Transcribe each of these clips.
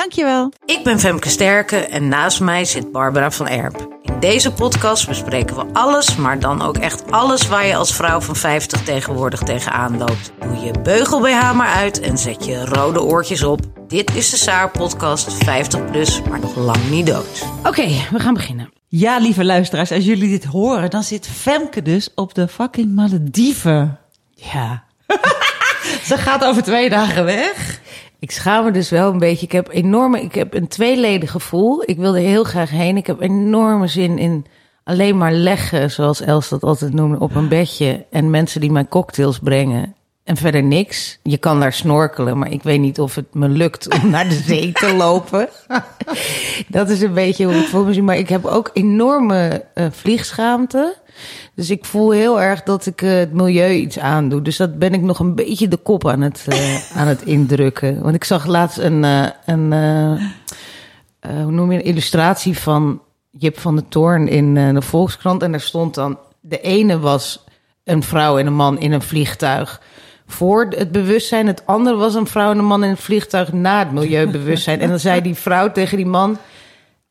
Dankjewel. Ik ben Femke Sterke en naast mij zit Barbara van Erp. In deze podcast bespreken we alles, maar dan ook echt alles waar je als vrouw van 50 tegenwoordig tegenaan loopt. Doe je beugel BH maar uit en zet je rode oortjes op. Dit is de Saar podcast 50 plus, maar nog lang niet dood. Oké, okay, we gaan beginnen. Ja, lieve luisteraars, als jullie dit horen, dan zit Femke dus op de fucking Malediven. Ja. Ze gaat over twee dagen weg. Ik schaam me dus wel een beetje. Ik heb enorme, ik heb een tweeledig gevoel. Ik wil er heel graag heen. Ik heb enorme zin in alleen maar leggen, zoals Els dat altijd noemde, op een bedje. En mensen die mij cocktails brengen. En verder niks. Je kan daar snorkelen, maar ik weet niet of het me lukt om naar de zee te lopen. dat is een beetje hoe ik voor me. Maar ik heb ook enorme uh, vliegschaamte. Dus ik voel heel erg dat ik uh, het milieu iets aandoe. Dus dat ben ik nog een beetje de kop aan het, uh, aan het indrukken. Want ik zag laatst een, een hoe noem je een illustratie van Jip van de Toorn in de Volkskrant. En daar stond dan, de ene was een vrouw en een man in een vliegtuig voor het bewustzijn. Het andere was een vrouw en een man in een vliegtuig na het milieubewustzijn. En dan zei die vrouw tegen die man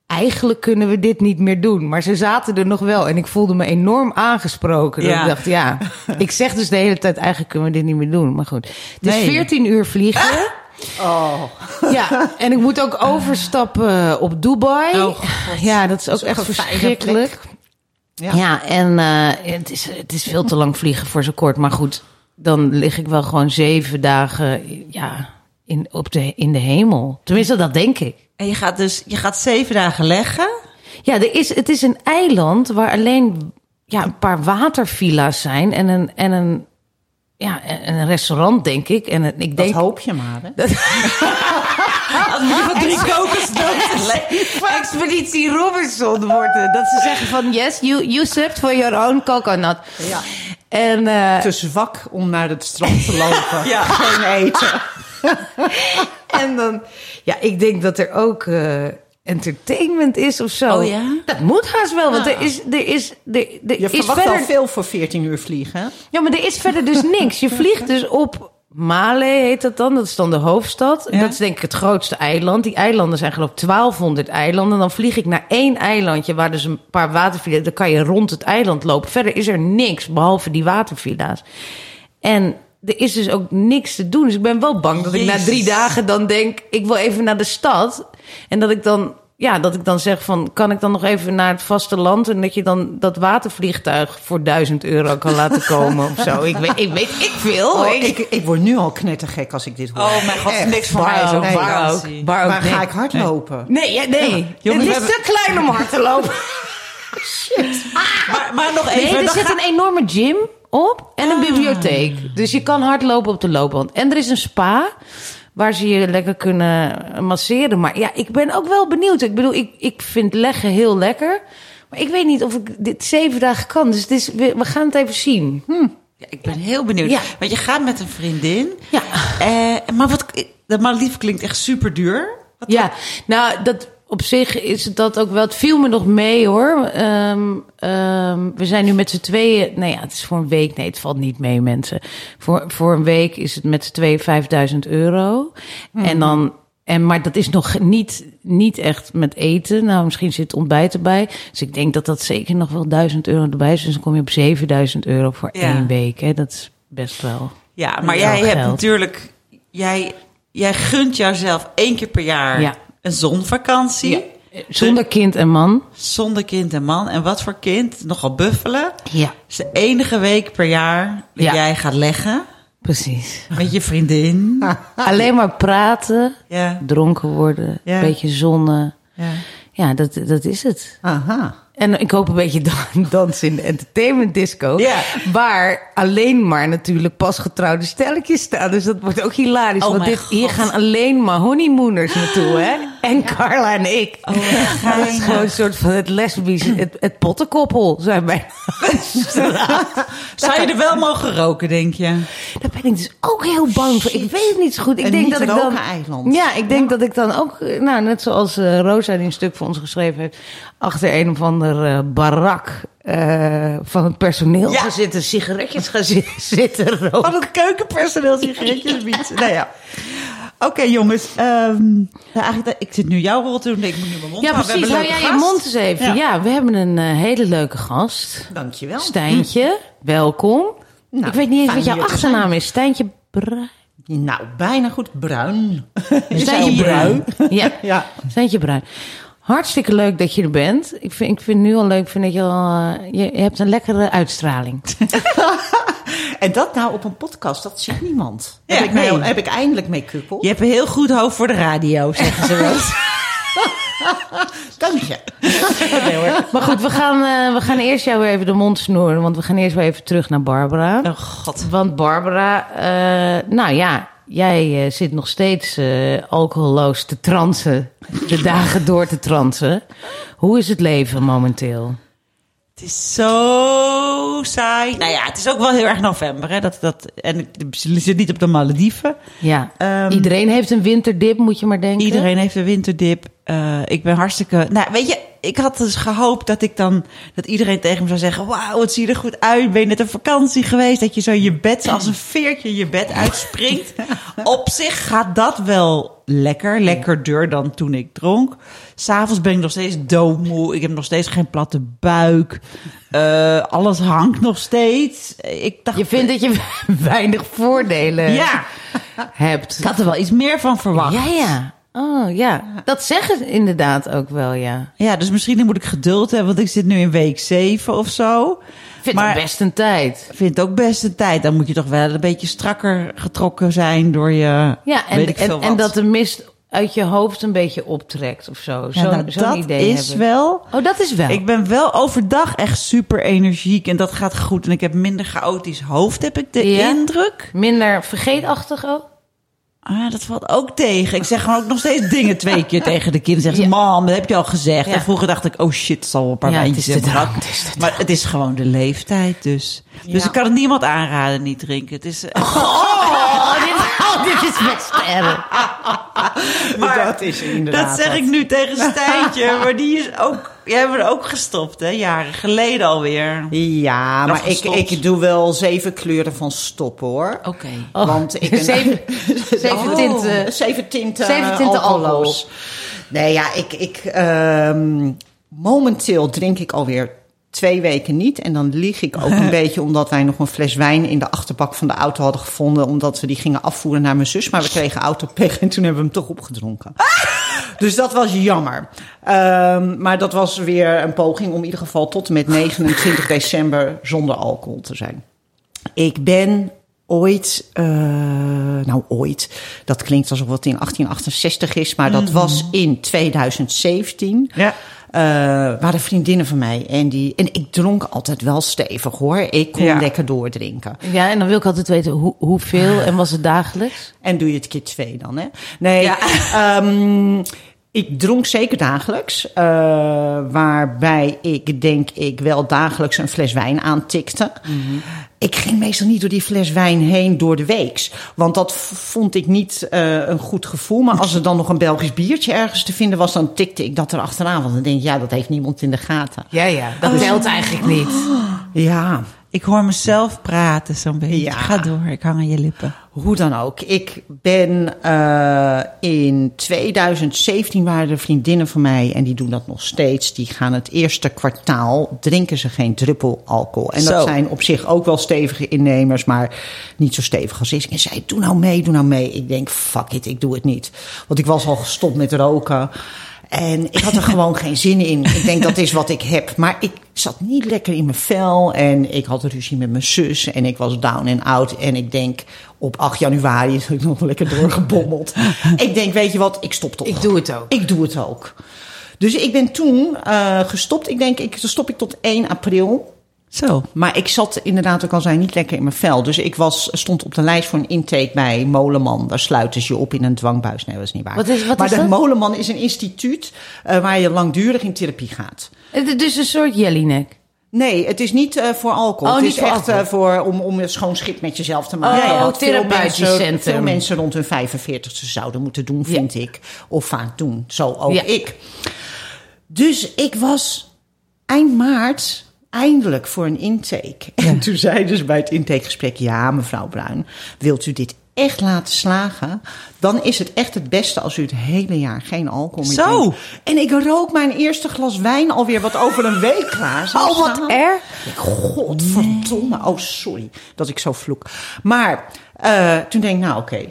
eigenlijk kunnen we dit niet meer doen. Maar ze zaten er nog wel en ik voelde me enorm aangesproken. Ja. Ik dacht, ja, ik zeg dus de hele tijd, eigenlijk kunnen we dit niet meer doen. Maar goed, het is nee. 14 uur vliegen. Ah! Oh. Ja, en ik moet ook overstappen op Dubai. Oh, ja, dat is ook echt verschrikkelijk. Ja. ja, en uh, het, is, het is veel te lang vliegen voor zo kort. Maar goed, dan lig ik wel gewoon zeven dagen ja, in, op de, in de hemel. Tenminste, dat denk ik. En je gaat dus je gaat zeven dagen leggen? Ja, er is, het is een eiland waar alleen ja, een paar watervilla's zijn en een, en een, ja, een restaurant, denk ik. En ik denk, dat hoop je maar, hè? Dat... Als je van drie Expeditie Robinson wordt het. Dat ze zeggen van, yes, you, you sipped for your own coconut. Ja. En, uh, te zwak om naar het strand te lopen. ja. Geen eten. en dan, ja, ik denk dat er ook uh, entertainment is of zo. Oh ja? Dat moet haast wel, want er is... Er is er, er Je is verwacht verder... wel veel voor 14 uur vliegen. Ja, maar er is verder dus niks. Je vliegt dus op Male heet dat dan. Dat is dan de hoofdstad. Ja. Dat is denk ik het grootste eiland. Die eilanden zijn geloof ik 1200 eilanden. Dan vlieg ik naar één eilandje waar dus een paar watervilla's... Dan kan je rond het eiland lopen. Verder is er niks, behalve die watervilla's. En er is dus ook niks te doen. Dus ik ben wel bang dat Jezus. ik na drie dagen dan denk... ik wil even naar de stad. En dat ik dan ja, dat ik dan zeg van, kan ik dan nog even naar het vasteland... en dat je dan dat watervliegtuig voor duizend euro kan laten komen of zo. Ik weet, ik weet ik veel. Oh, ik, ik, word nu al knettergek als ik dit hoor. Oh mijn god, Echt. niks voor mij is ook. Nee, waar ook. Waar ook. Maar nee. ga ik hardlopen? Nee, nee. nee. Ja, jongens, het is hebben... te klein om hard te lopen. Shit. Maar, maar nog even. Nee, er zit ga... een enorme gym op en een ah. bibliotheek. Dus je kan hardlopen op de loopband. En er is een spa waar ze je lekker kunnen masseren. Maar ja, ik ben ook wel benieuwd. Ik bedoel, ik, ik vind leggen heel lekker. Maar ik weet niet of ik dit zeven dagen kan. Dus het is, we, we gaan het even zien. Hm. Ja, ik ben heel benieuwd. Ja. Want je gaat met een vriendin. Ja. Eh, maar wat, de Malediven klinkt echt super duur. Wat Ja, nou, dat op zich is het dat ook wel. Het viel me nog mee hoor. Ehm, ehm, we zijn nu met z'n tweeën. Nou ja, het is voor een week. Nee, het valt niet mee, mensen. Voor, voor een week is het met z'n tweeën 5000 euro. En dan. En, maar dat is nog niet, niet echt met eten. Nou, misschien zit ontbijt erbij. Dus ik denk dat dat zeker nog wel 1000 euro erbij is. Dus dan kom je op 7000 euro voor Ja. één week. Hè. Dat is best wel. Ja, maar jij hebt geld. natuurlijk... Jij, jij gunt jouzelf één keer per jaar Ja. Een zonvakantie. Zonder kind en man. Zonder kind en man. En wat voor kind? Nogal buffelen. Ja, is de enige week per jaar dat Ja. jij gaat leggen precies. met je vriendin. Alleen maar praten. Ja, dronken worden, Ja. een beetje zonnen. ja. Ja, dat, dat is het. Aha. En ik hoop een beetje dan, dansen in de entertainment disco. Ja. Waar alleen maar natuurlijk pas getrouwde stelletjes staan. Dus dat wordt ook hilarisch. Oh want dit, hier gaan alleen maar honeymooners naartoe, hè? En Carla en ik. Oh, dat is gewoon een soort van het lesbisch, het, het pottenkoppel, zijn wij. Zou je er wel mogen roken, denk je? Daar ben ik dus ook heel bang voor. Ik weet het niet zo goed. Ik denk dat ik dan. Ja, ik denk dat ik dan ook, eh, nou, net zoals eh, Rosa die een stuk voor ons geschreven heeft, achter een of ander eh, barak eh, van het personeel Ja. gaan zitten, sigaretjes gaan zi- zitten roken. Van het keukenpersoneel sigaretjes biedt. nou ja. Oké, jongens. ehm, nou, eigenlijk, ik zit nu jouw rol te doen. Ik moet nu mijn mond Ja, precies. Hou jij je mond eens even. Ja, Ja. we hebben een eh, hele leuke gast. Dankjewel. Stijntje, welkom. Nou, ik weet niet eens wat jouw achternaam is. Stijntje Bruin. Nou, bijna goed bruin. Stijntje Bruin. Ja. Ja. Stijntje Bruin. Hartstikke leuk dat je er bent. Ik vind, ik vind nu al leuk, ik vind dat je al, eh, je, je hebt een lekkere uitstraling. En dat nou op een podcast, dat ziet niemand. Ja, heb, ik nee. nou, heb ik eindelijk mee kuppel. Je hebt een heel goed hoofd voor de radio, zeggen ze wel. Dank je. Maar goed, we gaan, eh, we gaan eerst jou weer even de mond snoeren, want we gaan eerst weer even terug naar Barbara. Oh god. Want Barbara, eh, nou ja, jij eh, zit nog steeds eh alcoholloos te transen, de dagen door te transen. Hoe is het leven momenteel? Het is zo saai. Nou ja, het is ook wel heel erg november. Hè? Dat, dat, en ik zit niet op de Malediven. Ja, Ehm, iedereen heeft een winterdip, moet je maar denken. Iedereen heeft een winterdip. Eh, ik ben hartstikke. Nou, weet je, ik had dus gehoopt dat ik dan. dat iedereen tegen me zou zeggen: Wauw, het ziet er goed uit. Ben je net op vakantie geweest? Dat je zo je bed, als een veertje, je bed uitspringt. op zich gaat dat wel lekker. Lekkerder dan toen ik dronk. S'avonds ben ik nog steeds doodmoe. Ik heb nog steeds geen platte buik. Eh, alles hangt nog steeds. Ik dacht. Je vindt dat je weinig voordelen Ja, hebt. ik had er wel iets meer van verwacht. Ja, ja. Oh ja, dat zeggen ze inderdaad ook wel, ja. Ja, dus misschien moet ik geduld hebben, want ik zit nu in week 7 of zo. Ik vind Maar- het best een tijd. Ik vind het ook best een tijd. Dan moet je toch wel een beetje strakker getrokken zijn door je. Ja, en, weet ik veel en, en wat. dat de mist uit je hoofd een beetje optrekt of zo. Ja, Zo'n nou, dat idee is hebben. wel. Oh, dat is wel. Ik ben wel overdag echt super energiek en dat gaat goed. En ik heb minder chaotisch hoofd, heb ik de Ja? indruk. Minder vergeetachtig ook? Ah, dat valt ook tegen. Ik zeg gewoon ook nog steeds dingen twee keer tegen de kinderen. Zeg ze, Ja. mam, dat heb je al gezegd. Ja. En vroeger dacht ik, oh shit, het zal wel een paar Ja, het wijntjes is de hebben drank, gehad. het is de Maar het is gewoon de leeftijd dus. Dus ik kan het niemand aanraden niet drinken. Het is, eh, Oh, dit, oh, dit is best erg. Maar dat is inderdaad Dat zeg ik nu tegen Stijntje, maar die is ook, jij hebt er ook gestopt, hè? Jaren geleden alweer. Ja, Nog maar ik, ik doe wel zeven kleuren van stoppen hoor. Oké. Want ik een- Zeven, zeven Oh, tinten. Zeven tinten, Zeven tinten. Nee, ja, ik, ik, ehm, momenteel drink ik alweer twee weken niet. En dan lieg ik ook een beetje omdat wij nog een fles wijn in de achterbak van de auto hadden gevonden. Omdat we die gingen afvoeren naar mijn zus. Maar we kregen autopech en toen hebben we hem toch opgedronken. Dus dat was jammer. Ehm, maar dat was weer een poging om in ieder geval tot en met 29 december zonder alcohol te zijn. Ik ben ooit, eh, nou ooit, dat klinkt alsof het in 1868 is, maar dat was in 2017. Ja. Eh, waren vriendinnen van mij en die en ik dronk altijd wel stevig hoor. Ik kon Ja. lekker doordrinken. Ja, en dan wil ik altijd weten hoe, hoeveel en was het dagelijks? En doe je het keer twee dan, hè? Nee, Ja. ehm, Ik dronk zeker dagelijks. eh, waarbij ik denk ik wel dagelijks een fles wijn aantikte. Ik ging meestal niet door die fles wijn heen door de weeks. Want dat vond ik niet eh, een goed gevoel. Maar als er dan nog een Belgisch biertje ergens te vinden was... dan tikte ik dat er achteraan. Want dan denk ik, ja, dat heeft niemand in de gaten. Ja, ja, dat telt eigenlijk niet. Ja, Ik hoor mezelf praten zo'n beetje. Ja. Ga door, ik hang aan je lippen. Hoe dan ook. Ik ben eh, in 2017 waren er vriendinnen van mij en die doen dat nog steeds. Die gaan het eerste kwartaal drinken ze geen druppel alcohol. En dat zijn op zich ook wel stevige innemers, maar niet zo stevig als ik. En zei: doe nou mee, doe nou mee. Ik denk fuck it, ik doe het niet, want ik was al gestopt met roken. En ik had er gewoon geen zin in. Ik denk dat is wat ik heb. Maar ik zat niet lekker in mijn vel. En ik had ruzie met mijn zus. En ik was down en out. En ik denk op 8 januari is ik nog lekker doorgebommeld. ik denk, weet je wat, ik stop toch. Ik doe het ook. Ik doe het ook. Dus ik ben toen eh, gestopt. Ik denk, ik, dan stop ik tot 1 april. Zo. Maar ik zat inderdaad, ook al zei, niet lekker in mijn vel. Dus ik was, stond op de lijst voor een intake bij Molenman. Daar sluiten ze je op in een dwangbuis. Nee, dat is niet waar. Wat is- wat maar is de dat? Molenman is een instituut eh, waar je langdurig in therapie gaat. Het is dus een soort jellyneck. Nee, het is niet eh, voor alcohol. Oh, het niet is voor echt eh, voor, om, om een schoon schip met jezelf te maken. Oh, Wat veel therapeutisch mensen- centrum. Veel mensen rond hun 45ste zouden moeten doen, vind ik. Of vaak doen. Zo ook Ja. ik. Dus ik was eind maart eindelijk voor een intake. En toen zeiden ze bij het intakegesprek... ja, mevrouw Bruin, wilt u dit echt laten slagen... dan is het echt het beste als u het hele jaar geen alcohol meer Zo. drinkt. En ik rook mijn eerste glas wijn alweer wat over een week klaar. Oh, wat staan. Ik, Godverdomme. Oh, sorry dat ik zo vloek. Maar eh, toen denk ik, nou oké,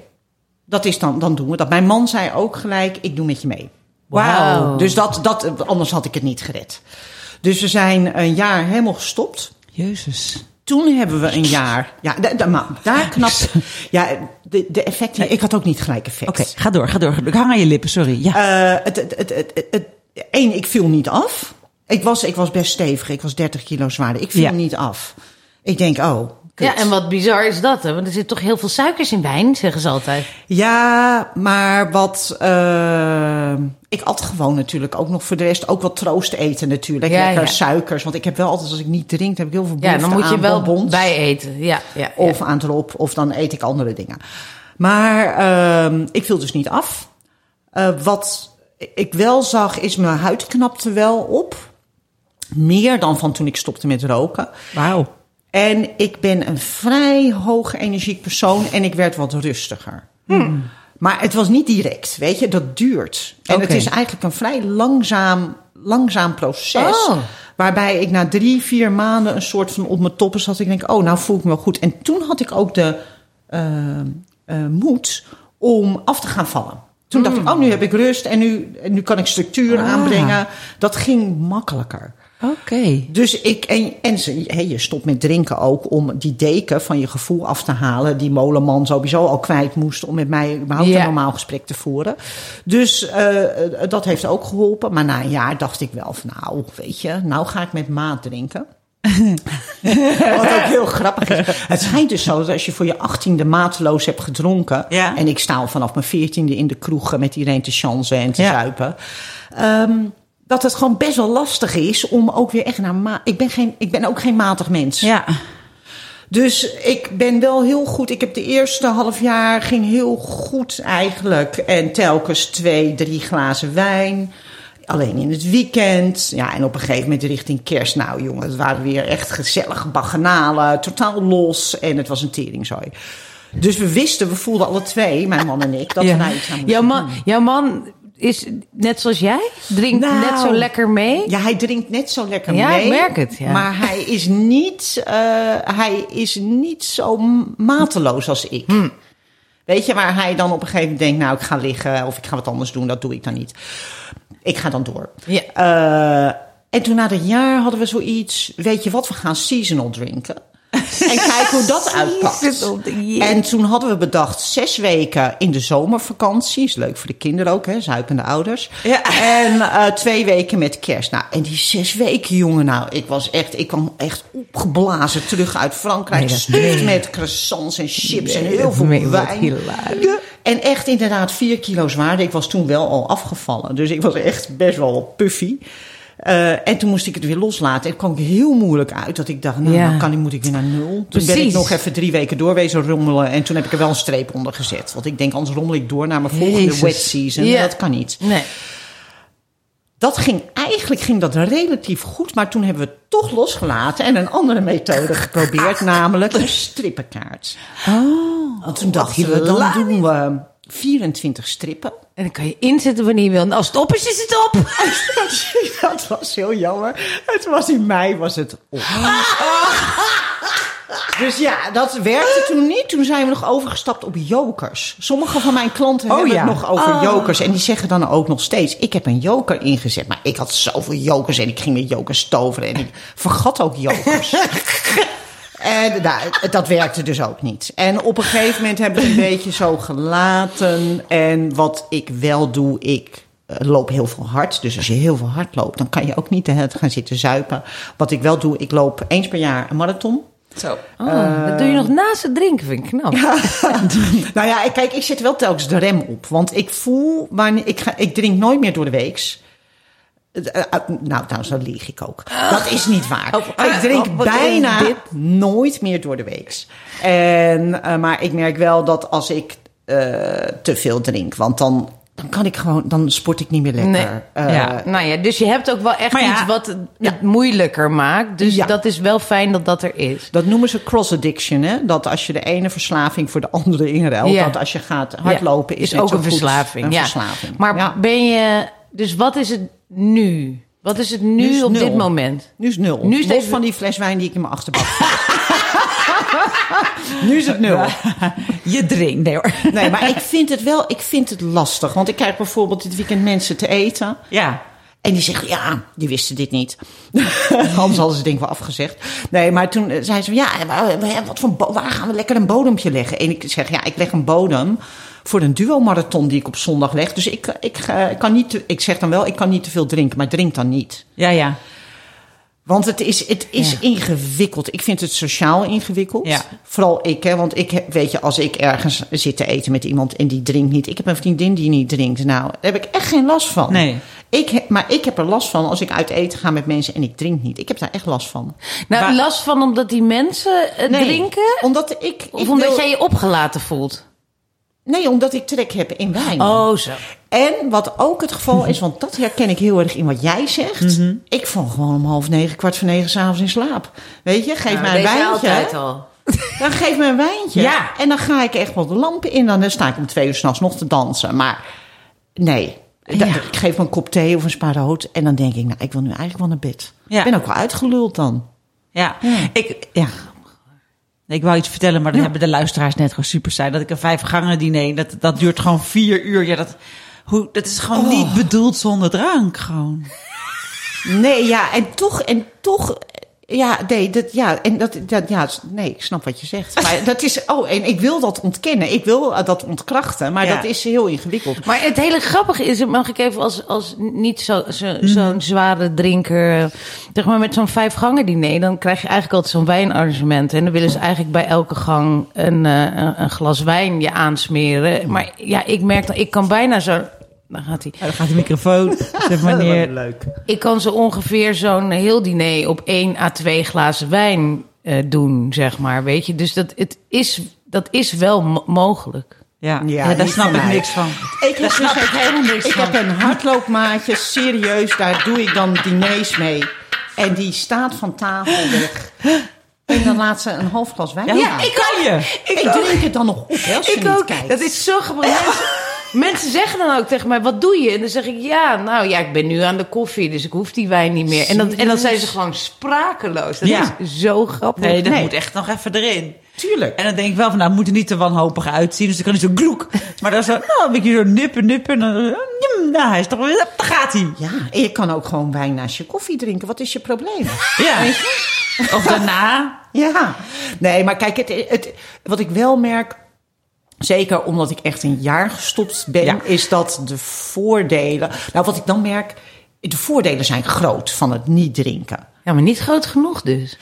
dat is dan, dan doen we dat. Mijn man zei ook gelijk, ik doe met je mee. Wauw. Dus dat, dat, anders had ik het niet gered. Dus we zijn een jaar helemaal gestopt. Jezus. Toen hebben we een jaar. Ja, maar daar knapt. Ja, de, de effecten. Ik had ook niet gelijk effect. Oké, ga door, ga door. Ik hang aan je lippen, sorry. Ja. Eh, het, het, het, het, het- één, ik viel niet af. Ik was, ik was best stevig. Ik was 30 kilo zwaarder. Ik viel Ja. niet af. Ik denk, oh. Kut. Ja, en wat bizar is dat, hè? Want er zit toch heel veel suikers in wijn, zeggen ze altijd. Ja, maar wat. eh, ik at gewoon natuurlijk ook nog voor de rest ook wat troost eten natuurlijk. Ja, Lekker ja. suikers. Want ik heb wel altijd, als ik niet drink, heb ik heel veel Ja, behoefte dan moet je wel bonbons. bij eten. Ja, ja, ja. Of aan drop, of dan eet ik andere dingen. Maar ehm, ik viel dus niet af. Eh, wat ik wel zag, is mijn huid knapte wel op. Meer dan van toen ik stopte met roken. Wauw. En ik ben een vrij hoog energiek persoon en ik werd wat rustiger. Maar het was niet direct, weet je, dat duurt. En het is eigenlijk een vrij langzaam, langzaam proces. Oh. Waarbij ik na drie, vier maanden een soort van op mijn toppen zat. Ik denk, oh, nou voel ik me wel goed. En toen had ik ook de eh, eh, moed om af te gaan vallen. Toen dacht ik, oh, nu heb ik rust en nu, nu kan ik structuur Ah. aanbrengen. Dat ging makkelijker. Oké. Dus ik, en, en ze, hé, je stopt met drinken ook om die deken van je gevoel af te halen. Die molenman sowieso al kwijt moest om met mij überhaupt een normaal gesprek te voeren. Dus eh, dat heeft ook geholpen. Maar na een jaar dacht ik wel van nou, weet je, nou ga ik met maat drinken. Wat ook heel grappig is. Het schijnt dus zo dat als je voor je achttiende mateloos hebt gedronken. Ja. En ik sta al vanaf mijn veertiende in de kroegen met iedereen te chansen en te Ja. zuipen. ehm, dat het gewoon best wel lastig is om ook weer echt naar ma ik ben geen Ik ben ook geen matig mens. Ja. Dus ik ben wel heel goed. Ik heb de eerste half jaar ging heel goed eigenlijk. En telkens twee, drie glazen wijn. Alleen in het weekend. Ja, en op een gegeven moment richting kerst. Nou jongen, het waren weer echt gezellige baganalen. Totaal los. En het was een teringzooi. Dus we wisten, we voelden alle twee, mijn man en ik, dat Ja. we iets aan moesten Jouw man, doen. jouw man is net zoals jij? Drinkt Nou, net zo lekker mee? Ja, hij drinkt net zo lekker Ja, mee. ik merk het, ja. Maar hij is niet, eh, hij is niet zo mateloos als ik. Hm. Weet je, waar hij dan op een gegeven moment denkt... nou, ik ga liggen of ik ga wat anders doen. Dat doe ik dan niet. Ik ga dan door. Ja. Eh, en toen na dat jaar hadden we zoiets... weet je wat, we gaan seasonal drinken. En kijken hoe dat uitpakt. En toen hadden we bedacht zes weken in de zomervakantie. Is leuk voor de kinderen ook, hè, zuipende ouders. Ja. En eh, twee weken met kerst. Nou, en die zes weken, jongen, nou, ik was echt, ik kwam echt opgeblazen terug uit Frankrijk. Nee, met croissants en chips en heel veel wat wijn. En echt inderdaad vier kilo zwaarder. Ik was toen wel al afgevallen. Dus ik was echt best wel puffy. Eh, en toen moest ik het weer loslaten. En kwam ik heel moeilijk uit. Dat ik dacht, nou, Ja. kan, ik- moet ik weer naar nul. Toen ben ik nog even drie weken doorwezen rommelen. En toen heb ik er wel een streep onder gezet. Want ik denk, anders rommel ik door naar mijn volgende Jezus. wet season. Ja. Dat kan niet. Nee. Dat ging eigenlijk ging dat relatief goed, maar toen hebben we het toch losgelaten en een andere methode geprobeerd, namelijk een strippenkaart. Oh, Want toen dachten we, dan doen we 24 strippen. En dan kan je inzetten wanneer je wil. En als het op is, is het op. Dat was heel jammer. Het was in mei was het op. Dus ja, dat werkte toen niet. Toen zijn we nog overgestapt op jokers. Sommige van mijn klanten Oh hebben ja. het nog over jokers. En die zeggen dan ook nog steeds... ik heb een joker ingezet. Maar ik had zoveel jokers en ik ging met jokers toveren. En ik vergat ook jokers. En nou, dat werkte dus ook niet. En op een gegeven moment hebben we het een beetje zo gelaten. En wat ik wel doe, ik eh, loop heel veel hard. Dus als je heel veel hard loopt, dan kan je ook niet de hele tijd gaan zitten zuipen. Wat ik wel doe, ik loop eens per jaar een marathon. Zo. Oh, dat doe je nog naast het drinken, vind ik knap. nou ja, kijk, ik zet wel telkens de rem op. Want ik voel, wanneer, ik, ga, ik drink nooit meer door de weeks. Eh, eh, Nou, trouwens, dat lieg ik ook. Dat is niet waar. ik drink wat is bijna dit? nooit meer door de weeks. En, eh, maar ik merk wel dat als ik eh, te veel drink, want dan, dan kan ik gewoon, dan sport ik niet meer lekker. Nee. Eh, Ja. Nou ja, dus je hebt ook wel echt ja, iets wat het, moeilijker maakt. Dus Ja. dat is wel fijn dat dat er is. Dat noemen ze cross addiction, hè? Dat als je de ene verslaving voor de andere inruilt, Ja. dat als je gaat hardlopen is, is ook een goed verslaving. Een ja. verslaving. Maar ben je... Dus wat is het nu? Wat is het nu, Nu is op nul. dit moment? Nu is het nul. Nu is Los deze- van die fles wijn die ik in mijn achterbak nu is het nul. Je drinkt, nee hoor. Nee, maar ik vind het wel ik vind het lastig. Want ik krijg bijvoorbeeld dit weekend mensen te eten. Ja. En die zeggen, ja, die wisten dit niet. Anders hadden ze het ik wel afgezegd. Nee, maar toen eh, zei ze, ja, maar wat voor waar gaan we lekker een bodempje leggen? En ik zeg, ja, ik leg een bodem voor een duo-marathon die ik op zondag leg. Dus ik, ik, eh, kan niet, ik zeg dan wel, ik kan niet te veel drinken, maar drink dan niet. Ja, ja. Want het is, het is Ja. ingewikkeld. Ik vind het sociaal ingewikkeld. Ja. Vooral ik, hè, want ik heb- weet je, als ik ergens zit te eten met iemand en die drinkt niet. Ik heb een vriendin die niet drinkt. Nou, daar heb ik echt geen last van. Nee. Ik heb, maar ik heb er last van als ik uit eten ga met mensen en ik drink niet. Ik heb daar echt last van. Nou, Maar- last van omdat die mensen Nee, drinken? Omdat ik. Of ik omdat wil- jij je opgelaten voelt? Nee, omdat ik trek heb in wijn. Oh, zo. En wat ook het geval is, want dat herken ik heel erg in wat jij zegt. Mhm. Ik val gewoon om half negen, kwart voor negen s'avonds in slaap. Weet je, geef mij een wijntje. altijd al. Dan geef me een wijntje. Ja. En dan ga ik echt wel de lampen in. Dan sta ik om twee uur s'nachts nog te dansen. Maar nee, Ja. ik geef me een kop thee of een spa rood. En dan denk ik, nou, ik wil nu eigenlijk wel naar bed. Ja. Ik ben ook wel uitgeluld dan. Ja. Ik, ja. Ik wou iets vertellen, maar dat hebben de luisteraars net gewoon super zijn. Dat ik een vijf gangen diner, dat, dat duurt gewoon vier uur. Ja, dat, hoe, dat is gewoon niet bedoeld zonder drank. Gewoon. Nee, ja, en toch, en toch... Ja, nee, dat, ja, en dat, dat, ja, nee, ik snap wat je zegt. Maar dat is, oh, en ik wil dat ontkennen. Ik wil eh, dat ontkrachten, maar Ja. dat is heel ingewikkeld. Maar het hele grappige is, mag ik even als, als niet zo, zo, Mhm. zo'n zware drinker, zeg maar met zo'n vijf gangen diner, dan krijg je eigenlijk altijd zo'n wijnarrangement. En dan willen ze eigenlijk bij elke gang een, eh, een, een glas wijn je aansmeren. Maar ja, ik merk dan, ik kan bijna zo, dan gaat hij. Dan gaat de microfoon. Zeg maar neer. leuk. Ik kan zo ongeveer zo'n heel diner op één à twee glazen wijn eh, doen, zeg maar, weet je. Dus dat, het is, dat is wel mo- mogelijk. Ja, Ja, ja, daar snap ik mij. niks van. Ik heb, dus echt helemaal niks ik heb een hardloopmaatje, serieus, daar doe ik dan diners mee. En die staat van tafel weg. En dan laat ze een half glas wijn Ja, ik kan je. Ik, drink het dan nog op, hè, als je Ik niet kijkt. Dat is zo grappig. Mensen, zeggen dan ook tegen mij, wat doe je? En dan zeg ik, ja, nou ja, ik ben nu aan de koffie, dus ik hoef die wijn niet meer. En dan, en dan zijn ze gewoon sprakeloos. Dat Ja. is zo grappig. Nee, dat Nee. moet echt nog even erin. Tuurlijk. En dan denk ik wel van, nou, het moet er niet te wanhopig uitzien. Dus dan kan hij zo gloek. Maar dan zo, nou, een beetje zo nippen, nippen. En dan, nou, hij is toch daar gaat hij. Ja, en je kan ook gewoon wijn naast je koffie drinken. Wat is je probleem? Ja. Of daarna. Ja, nee, maar kijk, het, het, wat ik wel merk, zeker omdat ik echt een jaar gestopt ben, Ja. is dat de voordelen. Nou, wat ik dan merk, de voordelen zijn groot van het niet drinken. Ja, maar niet groot genoeg dus.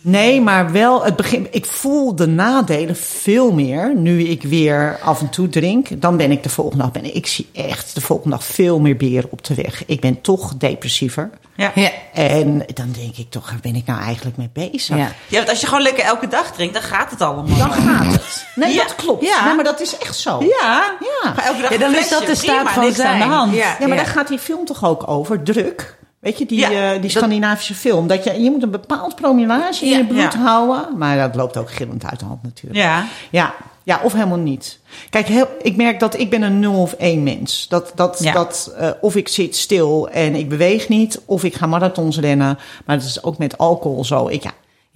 Nee, maar wel het begin. Ik voel de nadelen veel meer nu ik weer af en toe drink. Dan ben ik de volgende dag. Ben ik, ik zie echt de volgende dag veel meer beren op de weg. Ik ben toch depressiever. Ja. Ja. En dan denk ik toch, waar ben ik nou eigenlijk mee bezig? Ja. Ja, want als je gewoon lekker elke dag drinkt, dan gaat het allemaal. Dan gaat het. Nee, Ja. dat klopt. Ja. Nee, maar dat is echt zo. Ja. Ja. Elke dag Ja, dan is dat de staat prima, van niks aan de zijn. hand. Ja. Ja, maar daar gaat die film toch ook over, druk. Weet je, die, Ja, eh, die dat- Scandinavische film. Dat je, je moet een bepaald promillage in Ja, je bloed ja. houden. Maar dat loopt ook gillend uit de hand natuurlijk. Ja. Ja, ja of helemaal niet. Kijk, heel, ik merk dat ik ben een 0 of 1 mens. Dat, dat, dat, eh, of ik zit stil en ik beweeg niet, of ik ga marathons rennen. Maar dat is ook met alcohol zo. Ik, ja,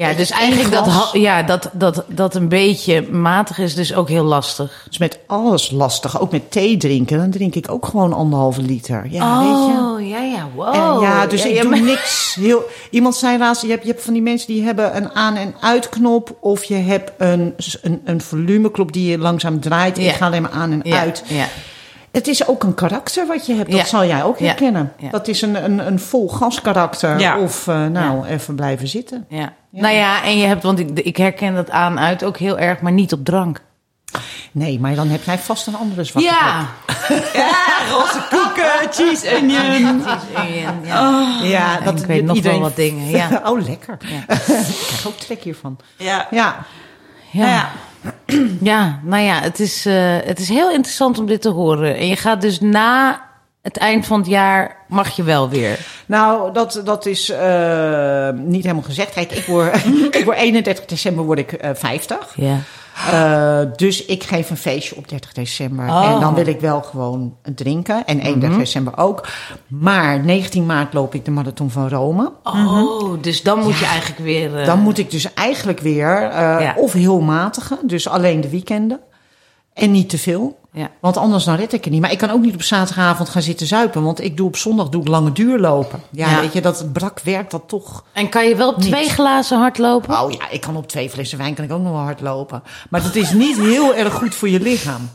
Ja, dus eigenlijk dat, ja, dat, dat, dat een beetje matig is dus ook heel lastig. is met alles lastig. Ook met thee drinken. Dan drink ik ook gewoon anderhalve liter. Ja, weet je. Oh, ja, ja, wow. En ja, dus Ja, ik ja, doe maar- niks. Heel, iemand zei laatst, je hebt, je hebt van die mensen die hebben een aan- en uitknop. Of je hebt een, een, een volumeknop die je langzaam draait. Ja. Ik ga alleen maar aan en uit. ja. Het is ook een karakter wat je hebt. Dat Ja. zal jij ook Ja. herkennen. Ja. Dat is een, een, een vol gas karakter. Ja. Of eh, nou, even blijven zitten. Ja. Nou ja, en je hebt, want ik, ik herken dat aan uit ook heel erg, maar niet op drank. Nee, maar dan heb jij vast een andere zwakke plek. Ja. Ja, roze koeken, cheese onion. ja. Ja, En ik weet nog wel wat dingen, ja. oh, lekker. ik krijg ook trek hiervan. Ja. Ja. Nou ja. Ja, nou ja, het is, eh, het is heel interessant om dit te horen. En je gaat dus na het eind van het jaar, mag je wel weer. Nou, dat, dat is eh, niet helemaal gezegd. Kijk, ik word, ik word 31 december word ik eh 50. Ja. Eh, dus ik geef een feestje op 30 december. Oh. En dan wil ik wel gewoon drinken. En 31 december ook. Maar 19 maart loop ik de marathon van Rome. Oh, dus dan moet je eigenlijk weer... eh, Dan moet ik dus eigenlijk weer eh, Ja. of heel matige. Dus alleen de weekenden. En niet te veel. Ja. Want anders dan red ik het niet. Maar ik kan ook niet op zaterdagavond gaan zitten zuipen. Want ik doe op zondag doe ik lange duur lopen. Ja, Ja. weet je, dat brak werkt dat toch. En kan je wel op Niet. twee glazen hardlopen? Oh ja, ik kan op twee flessen wijn kan ik ook nog wel hard lopen. Maar dat is niet heel erg goed voor je lichaam.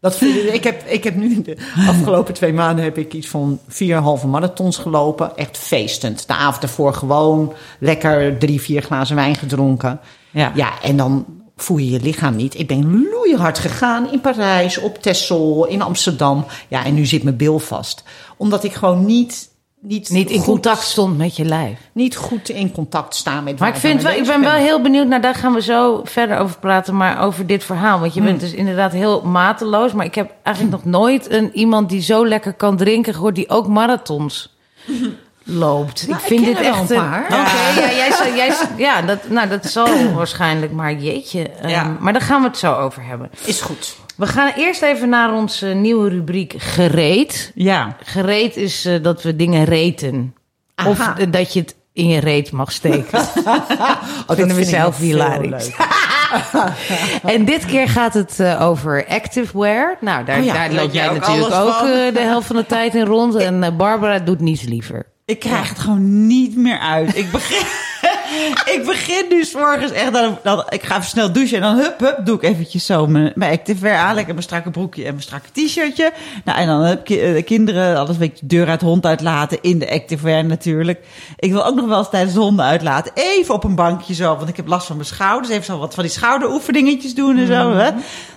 Dat, vind ik, ik, heb, ik heb nu de afgelopen twee maanden heb ik iets van vier halve marathons gelopen. Echt feestend. De avond ervoor gewoon lekker drie, vier glazen wijn gedronken. Ja. ja en dan voel je je lichaam niet. Ik ben loeihard gegaan in Parijs, op Texel, in Amsterdam. Ja, en nu zit mijn bil vast. Omdat ik gewoon niet... Niet, Niet in goed- contact stond met je lijf. Niet goed in contact staan met Maar ik, vind wel, ik ben wel heel benieuwd, nou daar gaan we zo verder over praten, maar over dit verhaal. Want je Hmm. bent dus inderdaad heel mateloos, maar ik heb eigenlijk nog nooit een, iemand die zo lekker kan drinken gehoord, die ook marathons loopt. Nou, ik vind ik ken dit echt een paar. Oké, ja, jij, zou- jij, ja, dat, nou, dat zal waarschijnlijk, maar jeetje. ehm, Ja. Maar daar gaan we het zo over hebben. Is goed. We gaan eerst even naar onze nieuwe rubriek gereed. Ja. Gereed is eh, dat we dingen reten. Of Aha. eh, dat je het in je reet mag steken. Oh, Vinden we vind zelf hilarisch. En dit keer gaat het eh, over activewear. Nou, daar, Oh ja, daar loop jij ook natuurlijk ook van? eh, de helft van de tijd in rond. En eh, Barbara doet niets liever. Ik krijg het gewoon niet meer uit. Ik begin, ik begin nu 's morgens echt... Dan, dan, ik ga even snel douchen en dan hup, hup, doe ik eventjes zo mijn, mijn activewear aan. Lekker mijn strakke broekje en mijn strakke t-shirtje. Nou, en dan heb ik de kinderen alles een beetje de deur uit, hond uitlaten. In de activewear natuurlijk. Ik wil ook nog wel eens tijdens de honden uitlaten. Even op een bankje zo, want ik heb last van mijn schouders. Even zo wat van die schouderoefeningetjes doen en zo. Hè?